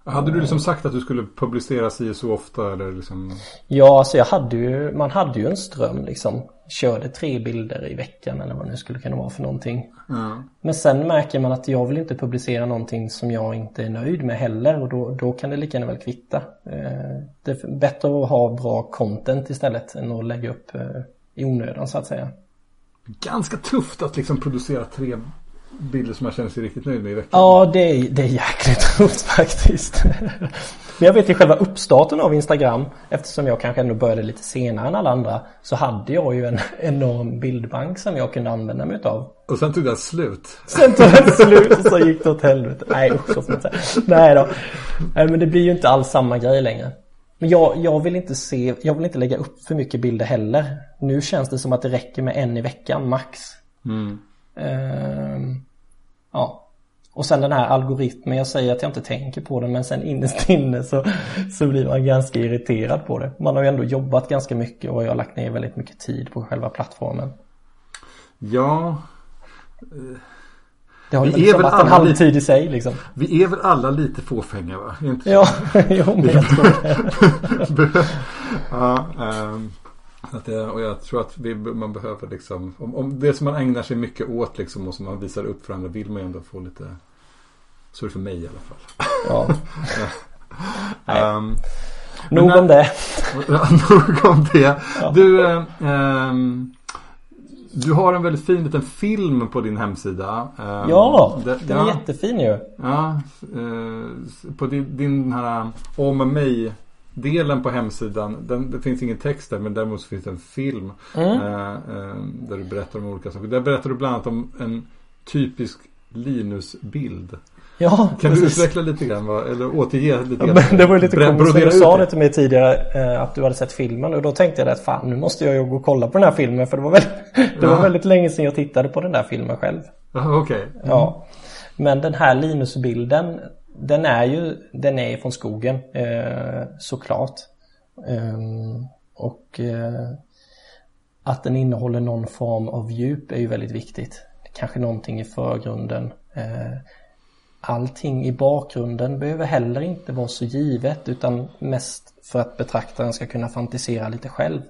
Speaker 1: Hade du liksom sagt att du skulle publicera si så ofta eller liksom?
Speaker 2: Ja, alltså jag hade ju, man hade ju en ström liksom. Körde tre bilder i veckan eller vad det nu skulle kunna vara för någonting.
Speaker 1: Mm.
Speaker 2: Men sen märker man att jag vill inte publicera någonting som jag inte är nöjd med heller och då, då kan det lika gärna väl kvitta. Eh, det är bättre att ha bra content istället än att lägga upp eh, i onödan så att säga.
Speaker 1: Ganska tufft att liksom producera tre bilder som man känner sig riktigt nöjd med i veckan.
Speaker 2: Ja, det är, det är jäkligt tufft faktiskt. Men jag vet ju själva uppstarten av Instagram eftersom jag kanske ändå började lite senare än alla andra så hade jag ju en enorm bildbank som jag kunde använda mig utav.
Speaker 1: Och sen tog den slut.
Speaker 2: Sen tog den slut och så gick det åt helvete. Nej usch så säga. Nej då. Nej men det blir ju inte alls samma grej längre. Men jag, jag vill inte se, jag vill inte lägga upp för mycket bilder heller. Nu känns det som att det räcker med en i veckan max.
Speaker 1: Mm.
Speaker 2: Uh, ja. Och sen den här algoritmen, jag säger att jag inte tänker på den men sen innerst inne så, så blir man ganska irriterad på det. Man har ju ändå jobbat ganska mycket och jag har lagt ner väldigt mycket tid på själva plattformen.
Speaker 1: Ja.
Speaker 2: Det har
Speaker 1: Vi
Speaker 2: ju liksom varit en halvtid i sig liksom.
Speaker 1: Vi är väl alla lite fåfänga va? Inte?
Speaker 2: Ja, jo men jag tror det.
Speaker 1: ja, ehm, att det, och jag tror att vi, man behöver liksom, om, om det som man ägnar sig mycket åt liksom och som man visar upp för andra vill man ju ändå få lite, så är det för mig i alla fall.
Speaker 2: Ja.
Speaker 1: Ehm,
Speaker 2: nog om det.
Speaker 1: Ja, Nog om det. Du, eh, ehm, du har en väldigt fin liten film på din hemsida. Ehm,
Speaker 2: Ja,
Speaker 1: det-
Speaker 2: den är
Speaker 1: ja,
Speaker 2: jättefin ju.
Speaker 1: ja, eh, på din, din här om mig delen på hemsidan. Den, det finns ingen text där men däremot så finns det en film.
Speaker 2: Mm.
Speaker 1: eh, eh, där du berättar om olika saker. Där berättar du bland annat om en typisk Linus-bild.
Speaker 2: Ja,
Speaker 1: Kan du
Speaker 2: precis.
Speaker 1: utveckla lite grann? Va? Eller återge lite
Speaker 2: Ja,
Speaker 1: grann?
Speaker 2: men det var ju lite komiskt du sa
Speaker 1: det.
Speaker 2: till mig tidigare eh, att du hade sett filmen och då tänkte jag att fan nu måste jag ju gå och kolla på den här filmen för det var väldigt, det var
Speaker 1: Ja.
Speaker 2: väldigt länge sedan jag tittade på den där filmen själv.
Speaker 1: Ja, Okej.
Speaker 2: Ja. Men den här Linus-bilden den är ju den är från skogen eh, såklart. Ehm, och eh, att den innehåller någon form av djup är ju väldigt viktigt. Kanske någonting i förgrunden. Eh, allting i bakgrunden behöver heller inte vara så givet utan mest för att betraktaren ska kunna fantisera lite själv.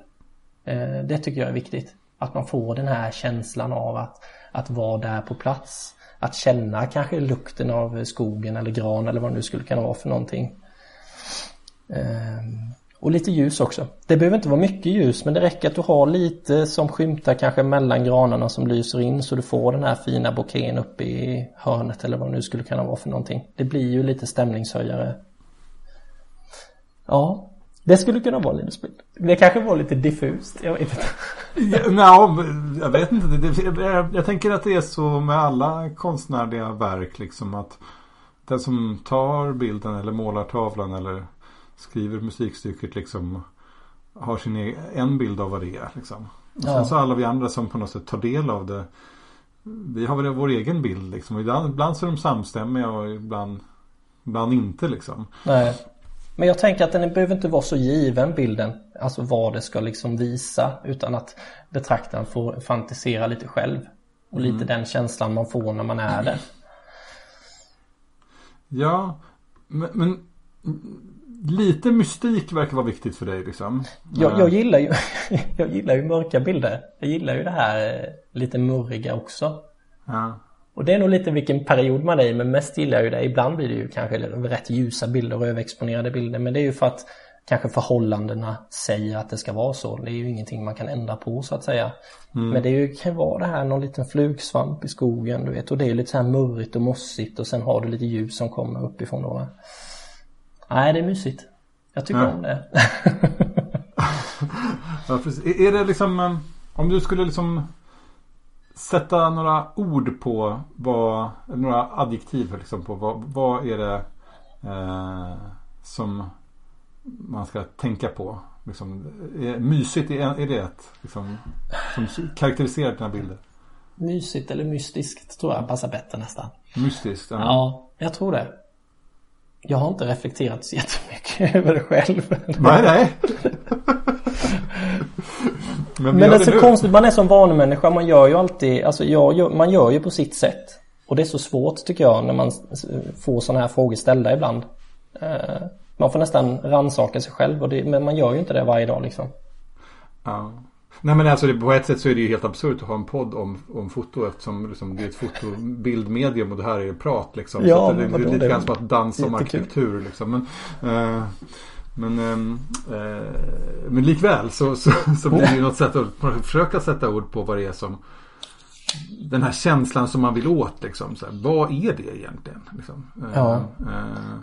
Speaker 2: Eh, det tycker jag är viktigt. Att man får den här känslan av att, att vara där på plats. Att känna kanske lukten av skogen eller gran eller vad det nu skulle kunna vara för någonting. Ehm, och lite ljus också. Det behöver inte vara mycket ljus men det räcker att du har lite som skymtar kanske mellan granarna som lyser in så du får den här fina bouqueten uppe i hörnet eller vad det nu skulle kunna vara för någonting. Det blir ju lite stämningshöjare. Ja, det skulle kunna vara Linus bild. Det kanske var lite diffust, jag vet inte.
Speaker 1: Ja, jag vet inte. Jag, tänker att det är så med alla konstnärliga verk liksom att den som tar bilden eller målar tavlan eller skriver musikstycket liksom har sin egen, en bild av vad det är liksom. Och sen
Speaker 2: Ja.
Speaker 1: så alla vi andra som på något sätt tar del av det vi har väl vår egen bild liksom. Ibland, ibland så är de samstämmiga och ibland, ibland inte liksom.
Speaker 2: Nej. Men jag tänker att den behöver inte vara så given bilden. Alltså vad det ska liksom visa. Utan att betraktaren får fantisera lite själv. Och lite den känslan man får när man är där.
Speaker 1: Ja, men, men lite mystik verkar vara viktigt för dig liksom.
Speaker 2: Jag, jag, gillar ju, jag gillar ju mörka bilder. Jag gillar ju det här lite murriga också.
Speaker 1: Ja.
Speaker 2: Och det är nog lite vilken period man är i, men mest gillar jag ju det. Ibland blir det ju kanske rätt ljusa bilder och överexponerade bilder. Men det är ju för att kanske förhållandena säger att det ska vara så. Det är ju ingenting man kan ändra på så att säga. Men det är ju, kan vara det här någon liten flugsvamp i skogen du vet. Och det är ju lite så här murrigt och mossigt och sen har du lite ljus som kommer uppifrån då. va? Nej, det är mysigt. Jag tycker
Speaker 1: Ja.
Speaker 2: om det.
Speaker 1: Ja, är det liksom eh, om du skulle liksom sätta några ord på vad, några adjektiv liksom på vad, vad är det eh, som man ska tänka på? Liksom, är, mysigt, är, är det ett liksom, som karaktäriserar dina bilder?
Speaker 2: Mysigt eller mystiskt tror jag passar bättre nästan.
Speaker 1: Mystiskt? Ja.
Speaker 2: Ja, jag tror det. Jag har inte reflekterat så jättemycket över det själv.
Speaker 1: Nej, nej. Men,
Speaker 2: Men det är så
Speaker 1: nu.
Speaker 2: konstigt, man är som vanemänniska, man gör ju alltid, alltså jag, man gör ju på sitt sätt. Och det är så svårt tycker jag när man får sådana här frågor ställda ibland. Eh, Man får nästan rannsaka sig själv, och det, men man gör ju inte det varje dag liksom.
Speaker 1: Ja. Nej men alltså på ett sätt så är det ju helt absurt att ha en podd om, om foto eftersom liksom, det är ett fotobildmedium och det här är ju prat liksom.
Speaker 2: Ja,
Speaker 1: så det, det är lite grann som att dansa om arkitektur liksom. Men, eh, men, ehm, eh, men likväl så, så, så blir det ju något sätt att försöka sätta ord på vad det är som den här känslan som man vill åt liksom. Så här, vad är det egentligen? Liksom? Eh,
Speaker 2: Ja.
Speaker 1: eh,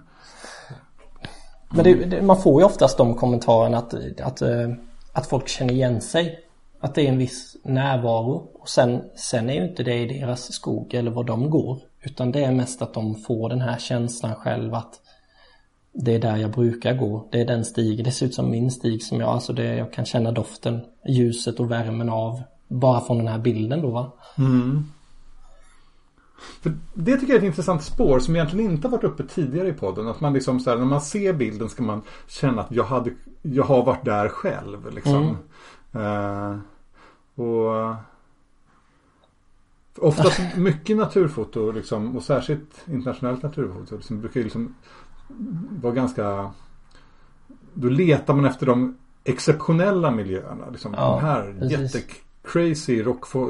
Speaker 2: Men det, det, man får ju oftast de kommentarerna att, att, eh, att folk känner igen sig. Att det är en viss närvaro. Och sen, sen är ju inte det i deras skog eller var de går. Utan det är mest att de får den här känslan själv att det är där jag brukar gå. Det är den stigen. Det ser ut som min stig som jag, alltså det, jag kan känna doften, ljuset och värmen av bara från den här bilden då va.
Speaker 1: För det tycker jag är ett intressant spår som egentligen inte har varit uppe tidigare i podden. Att man liksom så här, när man ser bilden ska man känna att jag, hade, jag har varit där själv. Liksom. Eh, och Ofta mycket naturfoto liksom, och särskilt internationellt naturfoto liksom, brukar liksom vara ganska Då letar man efter de exceptionella miljöerna. Liksom,
Speaker 2: Ja,
Speaker 1: de här
Speaker 2: precis.
Speaker 1: jättecrazy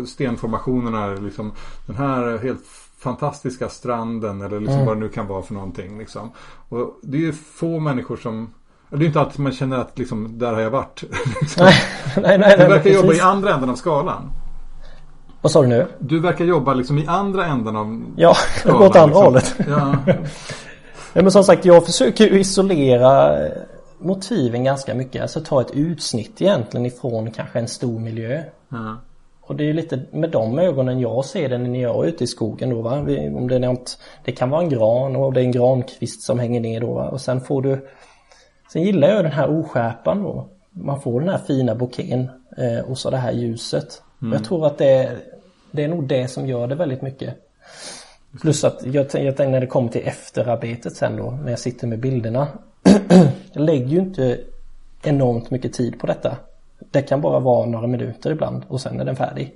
Speaker 1: stenformationerna. Liksom, den här helt fantastiska stranden eller liksom
Speaker 2: Mm.
Speaker 1: vad det nu kan vara för någonting. Liksom. Och det är ju få människor som det är ju inte alltid man känner att liksom, där har jag varit. liksom.
Speaker 2: Nej, nej, nej.
Speaker 1: Du verkar jobba i andra änden av skalan.
Speaker 2: Vad sa du nu?
Speaker 1: Du verkar jobba liksom i andra änden av
Speaker 2: Ja,
Speaker 1: skalan,
Speaker 2: åt andra
Speaker 1: liksom.
Speaker 2: hållet.
Speaker 1: Ja,
Speaker 2: Ja, men som sagt, jag försöker ju isolera eh, motiven ganska mycket. Alltså ta ett utsnitt egentligen ifrån kanske en stor miljö.
Speaker 1: ja,
Speaker 2: Och det är ju lite med de ögonen jag ser det när jag är ute i skogen då va. Om det är något, det kan vara en gran och det är en grankvist som hänger ner då va. Och sen får du Sen gillar jag den här oskärpan då. Man får den här fina bouquén eh, och så det här ljuset. Och Jag tror att det är, det är nog det som gör det väldigt mycket. Plus att jag, jag tänker när det kommer till efterarbetet sen då när jag sitter med bilderna. jag lägger ju inte enormt mycket tid på detta. Det kan bara vara några minuter ibland och sen är den färdig.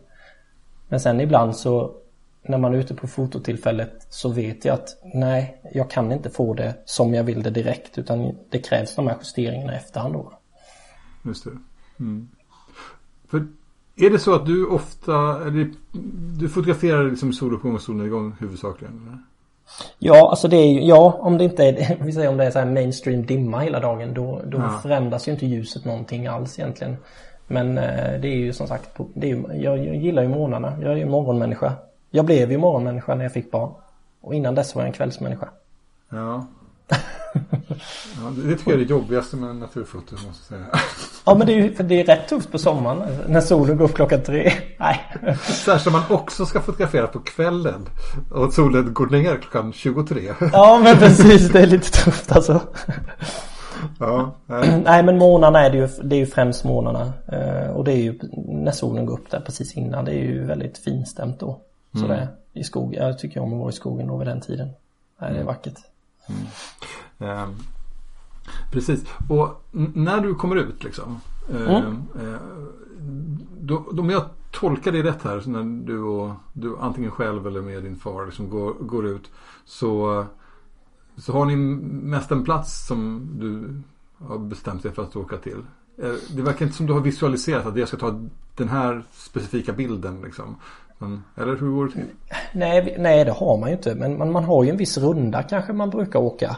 Speaker 2: Men sen ibland så när man är ute på fototillfället så vet jag att nej, jag kan inte få det som jag vill det direkt utan det krävs de här justeringarna i efterhand då.
Speaker 1: just det. Mm. För är det så att du ofta, eller du fotograferar liksom soluppgång och solnedgång huvudsakligen? Eller?
Speaker 2: Ja, alltså det är ju, ja om det inte är, vi säger om det är så mainstream dimma hela dagen då, då
Speaker 1: Ja.
Speaker 2: förändras ju inte ljuset någonting alls egentligen. Men eh, det är ju som sagt, det är, ju- jag, jag gillar ju morgnarna, jag är ju morgonmänniska. Jag blev ju morgonmänniska när jag fick barn. Och innan dess var jag en kvällsmänniska.
Speaker 1: Ja. ja. Det tycker jag är det jobbigaste med naturfoto måste jag säga.
Speaker 2: Ja men det är ju det är rätt tufft på sommaren när solen går upp klockan tre. Nej.
Speaker 1: Särskilt om man också ska fotografera på kvällen. Och solen går ner klockan 23.
Speaker 2: Ja men precis, det är lite tufft alltså.
Speaker 1: Ja, nej.
Speaker 2: Nej men morgnarna är det ju, det är ju främst morgnarna. Eh, och det är ju när solen går upp där precis innan. Det är ju väldigt finstämt då. Så det är i skogen. Jag tycker om att vara i skogen då vid den tiden. Nej, det är vackert.
Speaker 1: Ehm, precis. Och när du kommer ut liksom. ehm, eh, då, då, om jag tolkar det rätt här. Så när du och du antingen själv eller med din far liksom går, går ut. Så, så har ni mest en plats som du har bestämt dig för att åka till. Det verkar inte som du har visualiserat att jag ska ta den här specifika bilden liksom. Men, eller hur går det till?
Speaker 2: Nej, nej det har man ju inte. Men man, man har ju en viss runda kanske man brukar åka.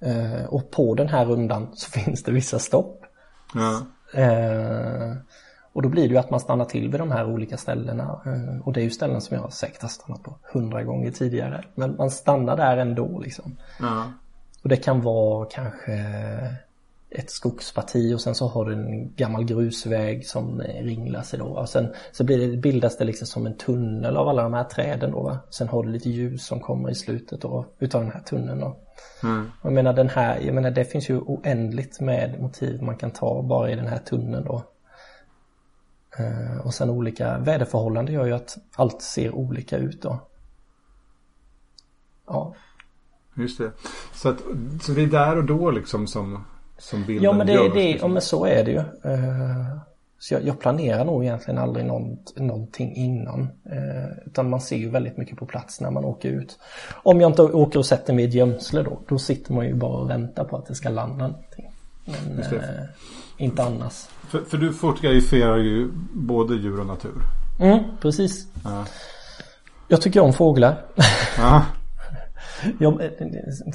Speaker 2: Eh, och på den här rundan så finns det vissa stopp.
Speaker 1: Ja,
Speaker 2: Eh, och då blir det ju att man stannar till vid de här olika ställena. Eh, och det är ju ställen som jag säkert har stannat på hundra gånger tidigare. Men man stannar där ändå liksom.
Speaker 1: ja,
Speaker 2: Och det kan vara kanske ett skogsparti och sen så har du en gammal grusväg som eh, ringlar sig då. Och sen så blir det, bildas det liksom som en tunnel av alla de här träden då va. Sen har du lite ljus som kommer i slutet då utav den här tunneln då.
Speaker 1: mm,
Speaker 2: Jag menar den här, jag menar det finns ju oändligt med motiv man kan ta bara i den här tunneln då. Eh, Och sen olika väderförhållanden gör ju att allt ser olika ut då. Ja,
Speaker 1: just det. Så, att, så det är där och då liksom som, som bilden
Speaker 2: ja men det,
Speaker 1: görs,
Speaker 2: det, ja, men så är det ju. Eh, Så jag, jag planerar nog egentligen aldrig något, någonting innan. Eh, Utan man ser ju väldigt mycket på plats när man åker ut. Om jag inte åker och sätter mig i ett gömsle då, då sitter man ju bara och väntar på att det ska landa någonting. Men eh, inte annars.
Speaker 1: För, för du fotograferar ju både djur och natur.
Speaker 2: Mm, precis.
Speaker 1: Ja.
Speaker 2: Jag tycker om fåglar.
Speaker 1: Ja,
Speaker 2: Jag eh,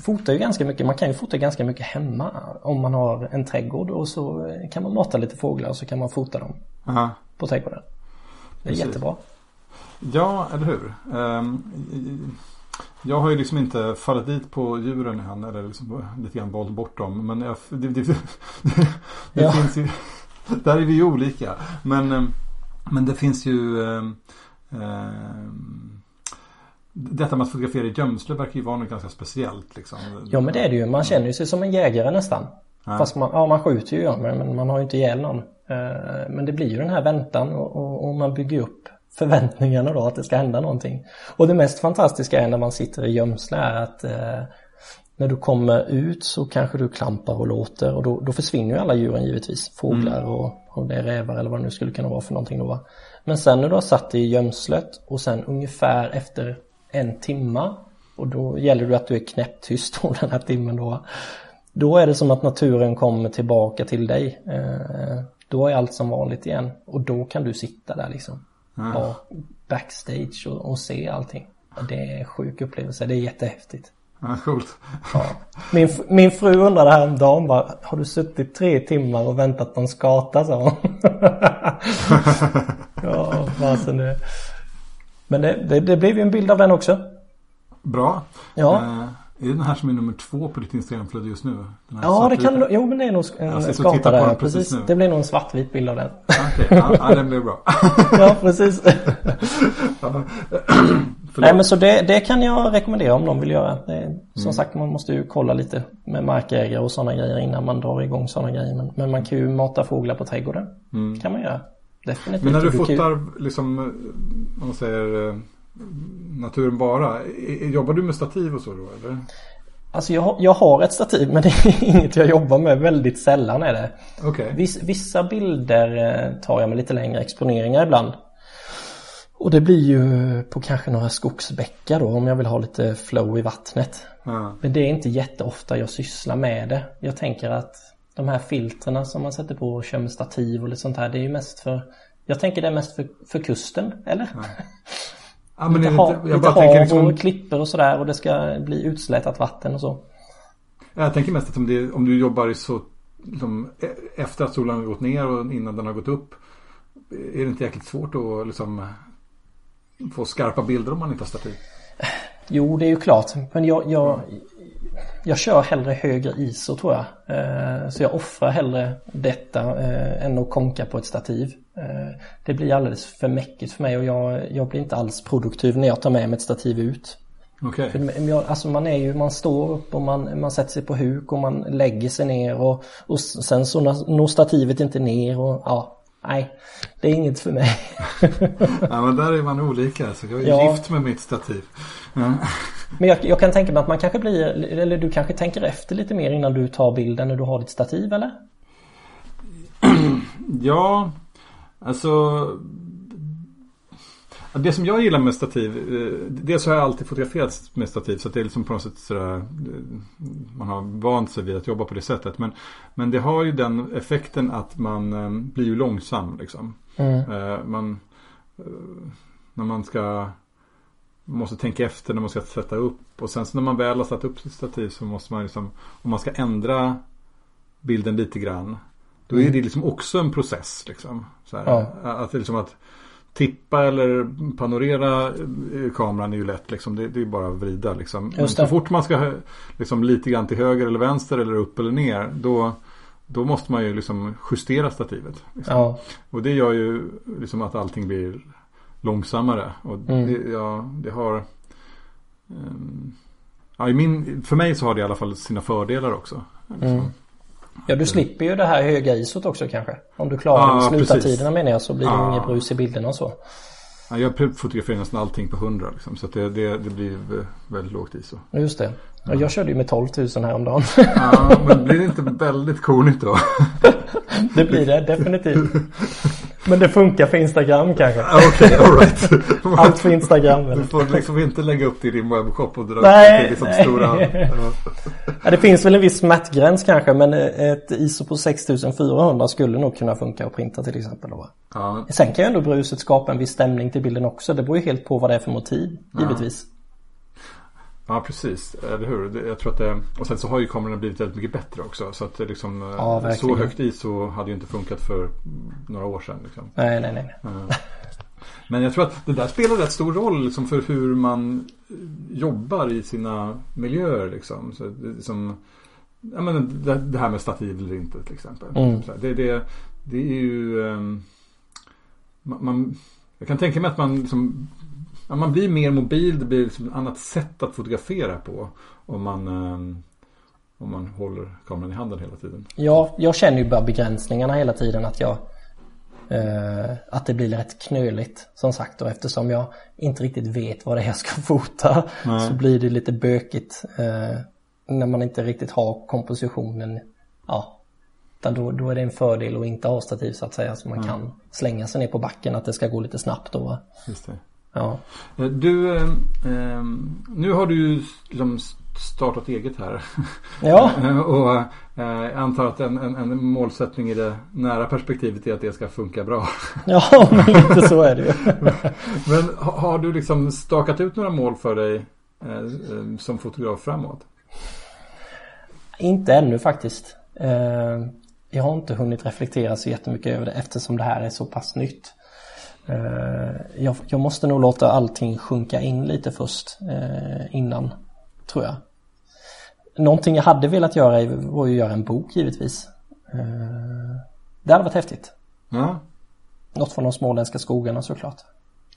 Speaker 2: fotar ju ganska mycket, man kan ju fota ganska mycket hemma om man har en trädgård och så eh, kan man mata lite fåglar och så kan man fota dem
Speaker 1: ja.
Speaker 2: på trädgården. Det är
Speaker 1: Precis.
Speaker 2: jättebra.
Speaker 1: ja eller hur. Ehm, jag har ju liksom inte fallit dit på djuren än. Eller liksom lite grann valt bort dem. Men jag, det, det, det, det
Speaker 2: Ja.
Speaker 1: finns ju. Där är vi ju olika. Men, ehm, men det finns ju. ehm, ehm, detta med att fotografera i gömsle verkar ju vara något ganska speciellt. Liksom.
Speaker 2: Ja men det är det ju, man känner ju sig som en jägare nästan.
Speaker 1: Ja.
Speaker 2: Fast man, ja man skjuter ju men, man har ju inte ihjäl någon. Eh, Men det blir ju den här väntan och, och, och man bygger upp förväntningarna då att det ska hända någonting. Och det mest fantastiska är när man sitter i gömsle är att eh, när du kommer ut så kanske du klampar och låter och då, då försvinner ju alla djuren givetvis. Fåglar mm. och om det är rävar eller vad det nu skulle kunna vara för någonting då va. Men sen när du har satt dig i gömslet och sen ungefär efter en timma och då gäller det att du är knäpptyst då den här timmen då. Då är det som att naturen kommer tillbaka till dig. Eh, då är allt som vanligt igen och då kan du sitta där liksom. Mm. Backstage och, och se allting. Det är en sjuk upplevelse, det är jättehäftigt.
Speaker 1: Ja, coolt.
Speaker 2: Ja. Min, min fru undrade häromdagen bara, har du suttit tre timmar och väntat på en skata sa hon. ja, fasen det. Men det, det, det blev ju en bild av den också.
Speaker 1: Bra.
Speaker 2: Ja.
Speaker 1: Eh, är det den här som är nummer två på ditt Instagramflöde just nu?
Speaker 2: Ja, det kan Jo, men det är nog en skata där. Precis. precis det blir nog en svartvit bild av den.
Speaker 1: Okej, okay. ja, ja, den blev bra.
Speaker 2: ja, precis. Nej, men så det, det, kan jag rekommendera om de vill göra. Det, som mm. sagt, man måste ju kolla lite med markägare och sådana grejer innan man drar igång sådana grejer. Men, men man kan ju mata fåglar på trädgården. Mm. kan man göra. Definitivt.
Speaker 1: Men när du fotar, liksom, om man säger eh, naturen bara. Jobbar du med stativ och så då eller?
Speaker 2: Alltså jag, jag har ett stativ men det är inget jag jobbar med väldigt sällan är det.
Speaker 1: Okay.
Speaker 2: Viss, vissa bilder eh, tar jag med lite längre exponeringar ibland. Och det blir ju på kanske några skogsbäckar då om jag vill ha lite flow i vattnet.
Speaker 1: Mm.
Speaker 2: Men det är inte jätteofta jag sysslar med det. Jag tänker att de här filtrerna som man sätter på och kör med stativ och lite sånt här det är ju mest för Jag tänker det är mest för, för kusten, eller?
Speaker 1: Ja, men
Speaker 2: lite, ha, lite hav liksom... och klippor och sådär och det ska bli utslätat vatten och så.
Speaker 1: Jag tänker mest att om, det, om du jobbar så liksom, e- efter att solen har gått ner och innan den har gått upp. Är det inte jäkligt svårt att liksom, få skarpa bilder om man inte har stativ?
Speaker 2: Jo, det är ju klart. Men jag, jag, jag kör hellre högre ISO tror jag. Eh, så jag offrar hellre detta eh, än att konka på ett stativ. Eh, det blir alldeles för mäckigt för mig och jag, jag blir inte alls produktiv när jag tar med mig ett stativ ut.
Speaker 1: Okay.
Speaker 2: För alltså man är ju, man står upp och man, man sätter sig på huk och man lägger sig ner och, och sen så når stativet inte ner och ja, nej, det är inget för mig.
Speaker 1: ja men där är man olika, så jag är ja. gift med mitt stativ. Ja.
Speaker 2: Men jag, jag, kan tänka mig att man kanske blir, eller du kanske tänker efter lite mer innan du tar bilden när du har ditt stativ eller?
Speaker 1: Ja, alltså det som jag gillar med stativ, eh, dels har jag alltid fotograferat med stativ så det är liksom på något sätt sådär, eh, man har vant sig vid att jobba på det sättet. Men, men det har ju den effekten att man eh, blir ju långsam liksom.
Speaker 2: Mm.
Speaker 1: Man, när man ska måste tänka efter när man ska sätta upp och sen så när man väl har satt upp sitt stativ så måste man liksom om man ska ändra bilden lite grann då är mm. det liksom också en process liksom. Ja. Att liksom att tippa eller panorera eh, kameran är ju lätt liksom. Det, det är bara att vrida liksom. Men så fort man ska liksom lite grann till höger eller vänster eller upp eller ner då då måste man ju liksom justera stativet. Liksom.
Speaker 2: Ja.
Speaker 1: Och det gör ju liksom att allting blir långsammare. Och mm. det, ja, det har um, ja, i min, För mig så har det i alla fall sina fördelar också. Liksom.
Speaker 2: Mm. Ja du slipper ju det här höga isot också kanske. Om du klarar ja, slutartiderna menar jag så blir det ja. inget brus i bilderna och så.
Speaker 1: Ja, jag fotograferar nästan allting på 100 liksom, så det, det, det, blir väldigt lågt ISO.
Speaker 2: Just det. Ja. Jag körde ju med 12 000 häromdagen.
Speaker 1: Ja, men blir det inte väldigt kornigt då?
Speaker 2: det blir det definitivt. Men det funkar för Instagram kanske.
Speaker 1: Okej, okay, alright.
Speaker 2: Allt för Instagram.
Speaker 1: Du får liksom inte lägga upp det i din webbshop och dra
Speaker 2: nej,
Speaker 1: upp det liksom nej. stora.
Speaker 2: Ja. det finns väl en viss smärtgräns kanske men ett ISO på 6400 skulle nog kunna funka att printa till exempel. Då.
Speaker 1: Ja.
Speaker 2: Sen kan ju ändå bruset skapa en viss stämning till bilden också. Det beror ju helt på vad det är för motiv, givetvis.
Speaker 1: Ja precis, eller hur? Jag tror att det, och sen så har ju kamerorna blivit väldigt mycket bättre också. Så att det liksom,
Speaker 2: ja,
Speaker 1: så högt ISO hade ju inte funkat för några år sedan. Liksom.
Speaker 2: Nej, nej, nej.
Speaker 1: Men jag tror att det där spelar rätt stor roll liksom, för hur man jobbar i sina miljöer. Liksom. Så, liksom, ja, men det, det här med stativ eller inte till exempel.
Speaker 2: Mm.
Speaker 1: Det, det, det är ju um, man, jag kan tänka mig att man liksom ja, man blir mer mobil. Det blir liksom ett annat sätt att fotografera på. Om man, eh, om man håller kameran i handen hela tiden.
Speaker 2: Ja, jag känner ju bara begränsningarna hela tiden. Att jag, Eh, att det blir rätt knöligt som sagt och eftersom jag inte riktigt vet vad det är jag ska fota
Speaker 1: Nej.
Speaker 2: så blir det lite bökigt eh, när man inte riktigt har kompositionen. Ja, då, då är det en fördel att inte ha stativ så att säga så man kan slänga sig ner på backen att det ska gå lite snabbt då.
Speaker 1: Just det.
Speaker 2: Ja,
Speaker 1: Eh, Du, eh, eh, nu har du ju liksom startat eget här.
Speaker 2: ja.
Speaker 1: Och eh, antar att en, en, en målsättning i det nära perspektivet är att det ska funka bra.
Speaker 2: ja men lite så är det ju.
Speaker 1: Men ha- har du liksom stakat ut några mål för dig eh, eh, som fotograf framåt?
Speaker 2: Inte ännu faktiskt. Eh, Jag har inte hunnit reflektera så jättemycket över det eftersom det här är så pass nytt. Eh, Jag, jag måste nog låta allting sjunka in lite först eh, innan, tror jag. Någonting jag hade velat göra var ju att göra en bok givetvis. Eh, Det hade varit häftigt.
Speaker 1: Ja,
Speaker 2: Något från de småländska skogarna såklart.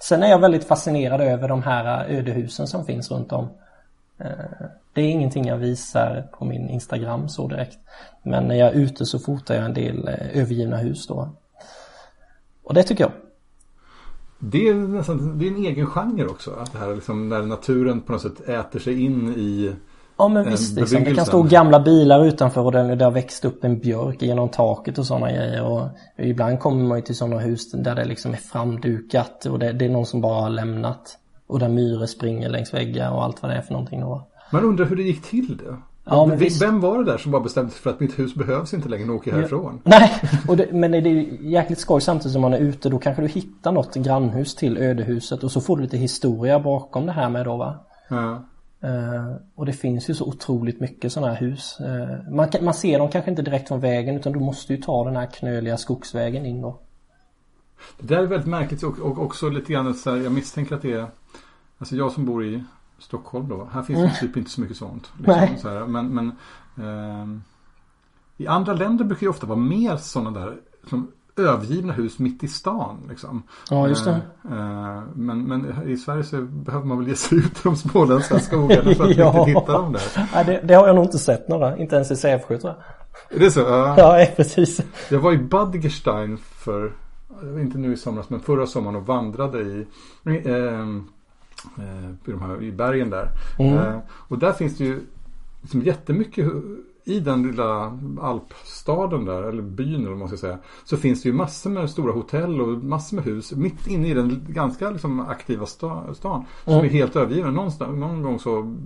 Speaker 2: Sen är jag väldigt fascinerad över de här ödehusen som finns runt om. Det är ingenting jag visar på min Instagram så direkt. Men när jag är ute så fotar jag en del övergivna hus då. Och det tycker jag.
Speaker 1: Det är nästan det är en egen genre också. Att det här liksom när naturen på något sätt äter sig in i
Speaker 2: Ja men visst, liksom. det kan stå gamla bilar utanför och det, det har växt upp en björk genom taket och sådana grejer. Och ibland kommer man ju till sådana hus där det liksom är framdukat och det, det är någon som bara har lämnat. Och där myror springer längs väggar och allt vad det är för någonting då.
Speaker 1: Man undrar hur det gick till det.
Speaker 2: Ja, men
Speaker 1: Vem-
Speaker 2: visst.
Speaker 1: Vem var det där som bara bestämde sig för att mitt hus behövs inte längre, nu åker jag härifrån?
Speaker 2: Nej, och det, men det är ju jäkligt skoj samtidigt som man är ute. Då kanske du hittar något grannhus till ödehuset och så får du lite historia bakom det här med då va.
Speaker 1: Ja.
Speaker 2: Eh, och det finns ju så otroligt mycket sådana här hus. Eh, man, man ser dem kanske inte direkt från vägen utan du måste ju ta den här knöliga skogsvägen in då.
Speaker 1: Det där är väldigt märkligt och, och också lite grann så här, jag misstänker att det är Alltså jag som bor i Stockholm då. Här finns ju typ inte så mycket sånt. Liksom,
Speaker 2: Mm.
Speaker 1: Så här, men men ehm, I andra länder brukar det ofta vara mer sådana där som övergivna hus mitt i stan. Liksom.
Speaker 2: Ja, just det.
Speaker 1: Eh, eh, men, men i Sverige så behöver man väl ge sig ut i de småländska skogarna för att
Speaker 2: Ja.
Speaker 1: riktigt hitta dem där.
Speaker 2: Nej, det, det har jag nog inte sett några, inte ens i Sävsjö tror jag.
Speaker 1: Är det så? Ja.
Speaker 2: Ja, eh, precis.
Speaker 1: Jag var i Badgerstein för, inte nu i somras, men förra sommaren och vandrade i, eh, i, de här, i bergen där.
Speaker 2: Mm.
Speaker 1: Eh, och där finns det ju liksom jättemycket i den lilla alpstaden där, eller byn eller vad man ska säga, så finns det ju massor med stora hotell och massor med hus mitt inne i den ganska liksom aktiva sta, stan. Som
Speaker 2: Mm.
Speaker 1: är helt övergiven. Någonstans, någon gång så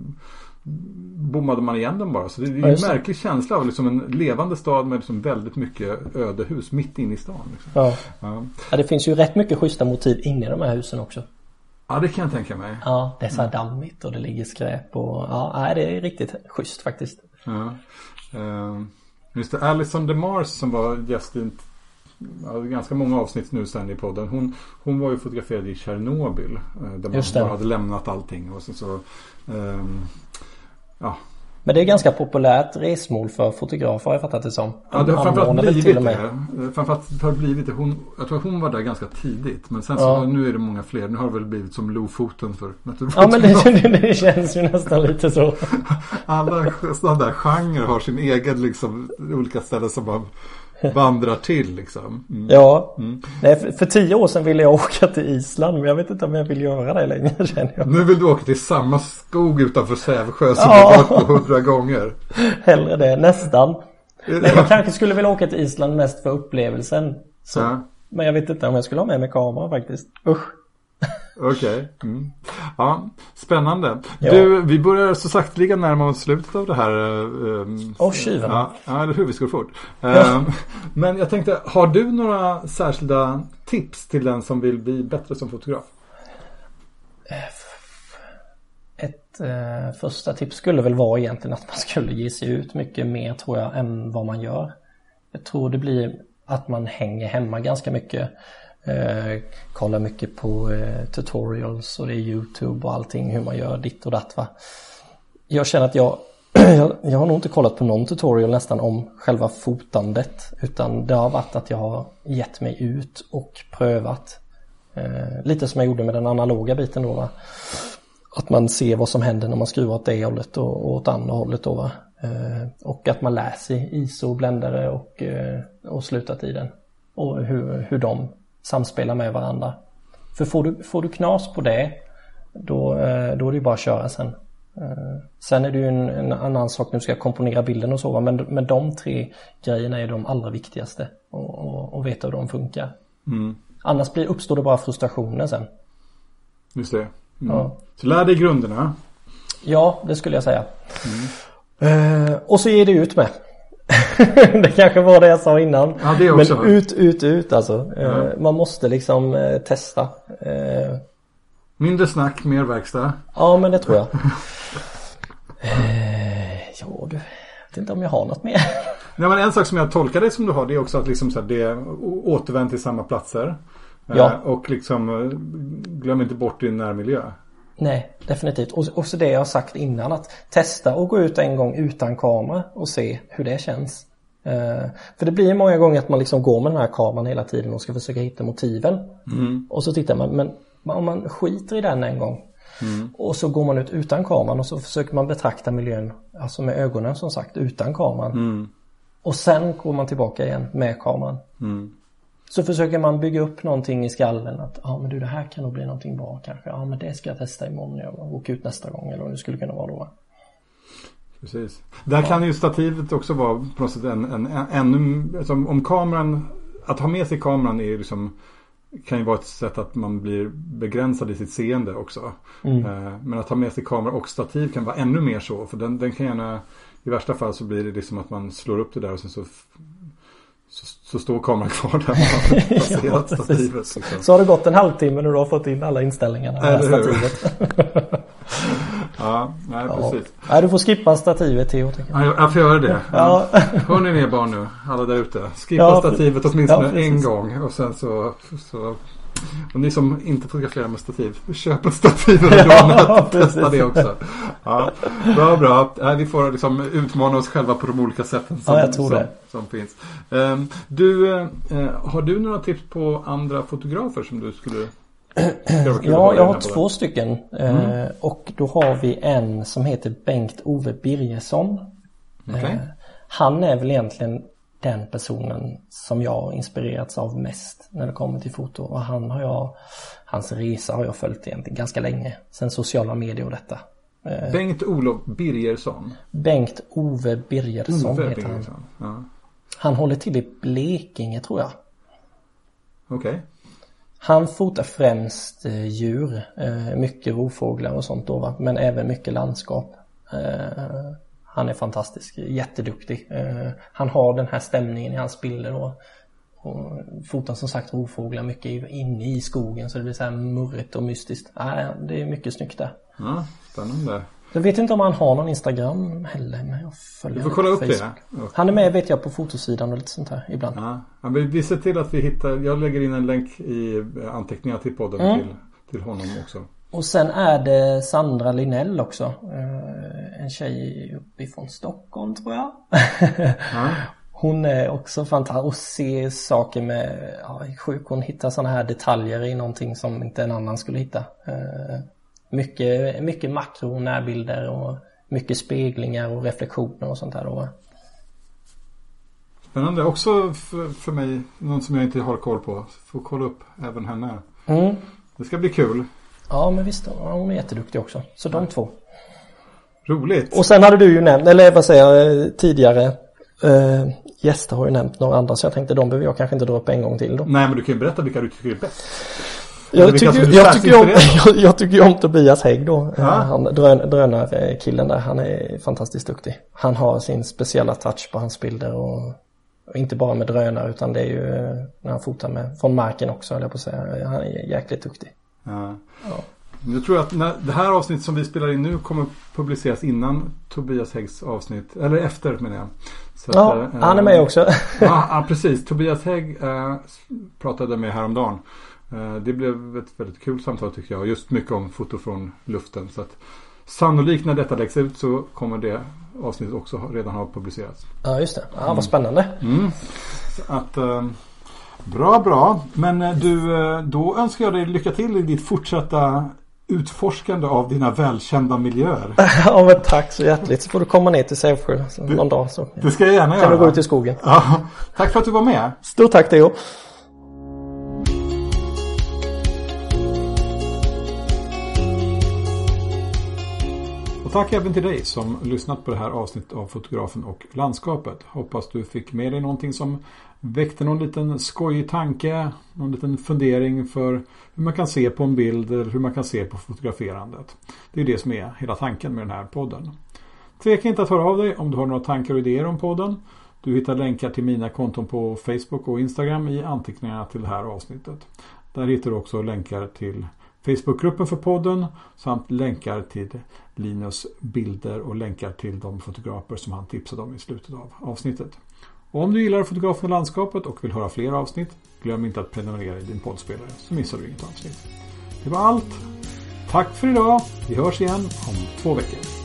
Speaker 1: bommade man igen den bara. Så det är ju en märklig känsla av liksom en levande stad med liksom väldigt mycket ödehus mitt inne i stan. Liksom.
Speaker 2: Ja.
Speaker 1: Ja.
Speaker 2: ja, det finns ju rätt mycket schyssta motiv inne i de här husen också.
Speaker 1: Ja, det kan jag tänka mig.
Speaker 2: Ja, det är så här dammigt och det ligger skräp och ja, det är riktigt schysst faktiskt.
Speaker 1: Ja. Ehm, Just det, Alison DeMars som var gäst i ganska många avsnitt nu sen i podden. Hon, hon var ju fotograferad i Tjernobyl. eh, Där man bara hade lämnat allting. Och så, så, ehm, ja.
Speaker 2: Men det är ganska populärt resmål för fotografer har jag fattat det som.
Speaker 1: ja, det har framförallt blivit
Speaker 2: till och med.
Speaker 1: det. Framförallt har det blivit det. Hon, jag tror att hon var där ganska tidigt. Men sen så,
Speaker 2: Ja.
Speaker 1: nu är det många fler. Nu har det väl blivit som Lofoten för
Speaker 2: Ja men det, det, det känns ju nästan lite så.
Speaker 1: Alla sådana där genrer har sin egen liksom olika ställen som man vandrar till liksom. Mm.
Speaker 2: Ja.
Speaker 1: Mm.
Speaker 2: Nej, för, för tio år sedan ville jag åka till Island men jag vet inte om jag vill göra det längre känner jag.
Speaker 1: Nu vill du åka till samma skog utanför Sävsjö som
Speaker 2: Ja.
Speaker 1: du varit på hundra gånger.
Speaker 2: Hellre det, nästan. Nej, jag kanske skulle vilja åka till Island mest för upplevelsen. Så.
Speaker 1: Ja,
Speaker 2: Men jag vet inte om jag skulle ha med mig kamera faktiskt. Usch.
Speaker 1: Okej. Mm. Ja, spännande.
Speaker 2: Ja.
Speaker 1: Du, vi börjar så sakteliga närma oss slutet av det här. eh,
Speaker 2: Åh, tjuven.
Speaker 1: Ja, ja, eller hur? Vi ska fort. Ehm, Men jag tänkte, har du några särskilda tips till den som vill bli bättre som fotograf?
Speaker 2: Ett eh, första tips skulle väl vara egentligen att man skulle ge sig ut mycket mer tror jag än vad man gör. Jag tror det blir att man hänger hemma ganska mycket. Eh, kollar mycket på eh, tutorials och det är YouTube och allting hur man gör ditt och datt va. Jag känner att jag, jag, jag har nog inte kollat på någon tutorial nästan om själva fotandet utan det har varit att jag har gett mig ut och prövat. Eh, lite som jag gjorde med den analoga biten då va. Att man ser vad som händer när man skruvar åt det hållet och, och åt andra hållet då va. Eh, och att man lär sig ISO, bländare och, eh, och slutartiden. och hur, hur de samspelar med varandra. För får du, får du knas på det då, eh, då är det ju bara att köra sen. Eh, sen är det ju en, en annan sak när du ska komponera bilden och så men, men de tre grejerna är de allra viktigaste och, och, och veta hur de funkar.
Speaker 1: Mm.
Speaker 2: Annars blir, uppstår det bara frustrationer sen.
Speaker 1: Just det. Mm.
Speaker 2: Ja.
Speaker 1: Så lär dig grunderna.
Speaker 2: Ja, det skulle jag säga. Eh, och så ger det ut med. det kanske var det jag sa innan.
Speaker 1: Ja, det också.
Speaker 2: Men ut, ut, ut alltså. Eh,
Speaker 1: Ja.
Speaker 2: Man måste liksom eh, testa. Eh,
Speaker 1: Mindre snack, mer verkstad.
Speaker 2: ja, men det tror jag. eh, ja, du. Jag vet inte om jag har något mer.
Speaker 1: Nej, men en sak som jag tolkar det som du har det är också att liksom så här, det återvänd till samma platser. Eh,
Speaker 2: Ja.
Speaker 1: Och liksom eh, glöm inte bort din närmiljö.
Speaker 2: Nej, definitivt. Och, och så det jag har sagt innan att testa och gå ut en gång utan kamera och se hur det känns. Eh, för det blir många gånger att man liksom går med den här kameran hela tiden och ska försöka hitta motiven. Och så tittar man, men om man skiter i den en gång och så går man ut utan kameran och så försöker man betrakta miljön, alltså med ögonen som sagt, utan kameran. Och sen går man tillbaka igen med kameran. Så försöker man bygga upp någonting i skallen att ja men du det här kan nog bli någonting bra kanske. Ja men det ska jag testa imorgon när jag åker ut nästa gång eller vad det skulle kunna vara då.
Speaker 1: Precis. Där kan ju stativet också vara på något sätt en, en, en ännu, alltså om kameran, att ha med sig kameran är liksom kan ju vara ett sätt att man blir begränsad i sitt seende också.
Speaker 2: Mm.
Speaker 1: Eh, Men att ha med sig kamera och stativ kan vara ännu mer så. För den, den kan gärna, i värsta fall så blir det liksom att man slår upp det där och sen så, så, så står kameran kvar där man har placerat
Speaker 2: Ja,
Speaker 1: stativet. Liksom.
Speaker 2: Så har det gått en halvtimme när du har fått in alla inställningarna det
Speaker 1: Eller
Speaker 2: stativet.
Speaker 1: Ja, nej
Speaker 2: Ja.
Speaker 1: precis.
Speaker 2: Nej, du får skippa stativet Theo.
Speaker 1: Ja, jag- får göra det.
Speaker 2: Ja.
Speaker 1: Hör ni med barn nu, alla där ute. Skippa stativet åtminstone en gång. Och sen så, så och ni som inte fotograferar med stativ, köp ett stativ och
Speaker 2: Ja.
Speaker 1: Testa det också. Ja, bra, bra. Vi får liksom utmana oss själva på de olika sätten som,
Speaker 2: Ja,
Speaker 1: som, som finns. Ehm, du, eh, har du några tips på andra fotografer som du skulle
Speaker 2: Ja, jag har två stycken. Eh, och då har vi en som heter Bengt-Ove Birgersson.
Speaker 1: Okej.
Speaker 2: Eh, han är väl egentligen den personen som jag inspirerats av mest när det kommer till foto. Och han har jag, hans resa har jag följt egentligen ganska länge. Sen sociala medier och detta. Eh,
Speaker 1: Bengt-Olof Birgersson.
Speaker 2: Bengt-Ove Birgersson
Speaker 1: Ove
Speaker 2: heter han.
Speaker 1: Birgersson. Ja.
Speaker 2: Han håller till i Blekinge tror jag.
Speaker 1: Okej.
Speaker 2: Han fotar främst eh, djur, eh, mycket rovfåglar och sånt då va? men även mycket landskap. Han är fantastisk, jätteduktig. Eh, han har den här stämningen i hans bilder och, och fotar som sagt rovfåglar mycket inne i skogen så det blir så här murrigt och mystiskt. Nej, det är mycket snyggt där.
Speaker 1: Ja, spännande.
Speaker 2: Jag vet inte om han har någon Instagram heller men jag följer
Speaker 1: Du får kolla upp det.
Speaker 2: Facebook. Han är med vet jag på fotosidan och lite sånt här ibland.
Speaker 1: Ja. Men vi ser till att vi hittar, jag lägger in en länk i anteckningarna till podden
Speaker 2: Mm.
Speaker 1: till, till honom också.
Speaker 2: Och sen är det Sandra Linell också. Eh, En tjej uppifrån Stockholm tror jag.
Speaker 1: Ja.
Speaker 2: Hon är också fantastisk och ser saker med, ja, sjuk. Hon hittar sådana här detaljer i någonting som inte en annan skulle hitta. Eh, Mycket, mycket makro och närbilder och mycket speglingar och reflektioner och sånt här då.
Speaker 1: Spännande. Också för, för mig, någon som jag inte har koll på. Får kolla upp även henne.
Speaker 2: Mm.
Speaker 1: Det ska bli kul.
Speaker 2: Ja men visst, hon är jätteduktig också. Så de två.
Speaker 1: Roligt.
Speaker 2: Och sen hade du ju nämnt, eller vad säger jag, eh, tidigare eh, gäster har ju nämnt några andra så jag tänkte de behöver jag kanske inte dra upp en gång till då.
Speaker 1: Nej men du kan ju berätta vilka du tycker är bäst.
Speaker 2: Jag tycker, jag, tycker om, jag, jag tycker ju om Tobias Hägg då. Eh,
Speaker 1: Ja.
Speaker 2: Han, drön, drönarkillen där, han är fantastiskt duktig. Han har sin speciella touch på hans bilder och, och inte bara med drönare utan det är ju eh, när han fotar med, från marken också höll jag på att säga. Han är jäkligt duktig.
Speaker 1: Ja. Jag tror att när, det här avsnittet som vi spelar in nu kommer publiceras innan Tobias Häggs avsnitt. Eller efter menar jag. Så
Speaker 2: Ja,
Speaker 1: att, eh,
Speaker 2: han är med också.
Speaker 1: ja, precis. Tobias Hägg eh, pratade med häromdagen. Eh, det blev ett väldigt kul samtal tycker jag. Just mycket om foto från luften. Så att, sannolikt när detta läggs ut så kommer det avsnittet också redan ha publicerats.
Speaker 2: Ja just det, ja, vad spännande.
Speaker 1: Mm. Att, eh, Bra, bra. Men eh, du, eh, då önskar jag dig lycka till i ditt fortsatta utforskande av dina välkända miljöer.
Speaker 2: ja, men tack så hjärtligt. Så får du komma ner till Sävsjö någon dag. Så
Speaker 1: det ska jag gärna göra.
Speaker 2: Kan du gå ut i skogen.
Speaker 1: Ja, tack för att du var med.
Speaker 2: Stort tack Theo.
Speaker 1: Tack även till dig som lyssnat på det här avsnittet av Fotografen och landskapet. Hoppas du fick med dig någonting som väckte någon liten skojig tanke, någon liten fundering för hur man kan se på en bild eller hur man kan se på fotograferandet. Det är det som är hela tanken med den här podden. Tveka inte att höra av dig om du har några tankar och idéer om podden. Du hittar länkar till mina konton på Facebook och Instagram i anteckningarna till det här avsnittet. Där hittar du också länkar till Facebookgruppen för podden samt länkar till Linus bilder och länkar till de fotografer som han tipsade om i slutet av avsnittet. Och om du gillar fotografen och landskapet och vill höra fler avsnitt, glöm inte att prenumerera i din poddspelare så missar du inget avsnitt. Det var allt. Tack för idag. Vi hörs igen om två veckor.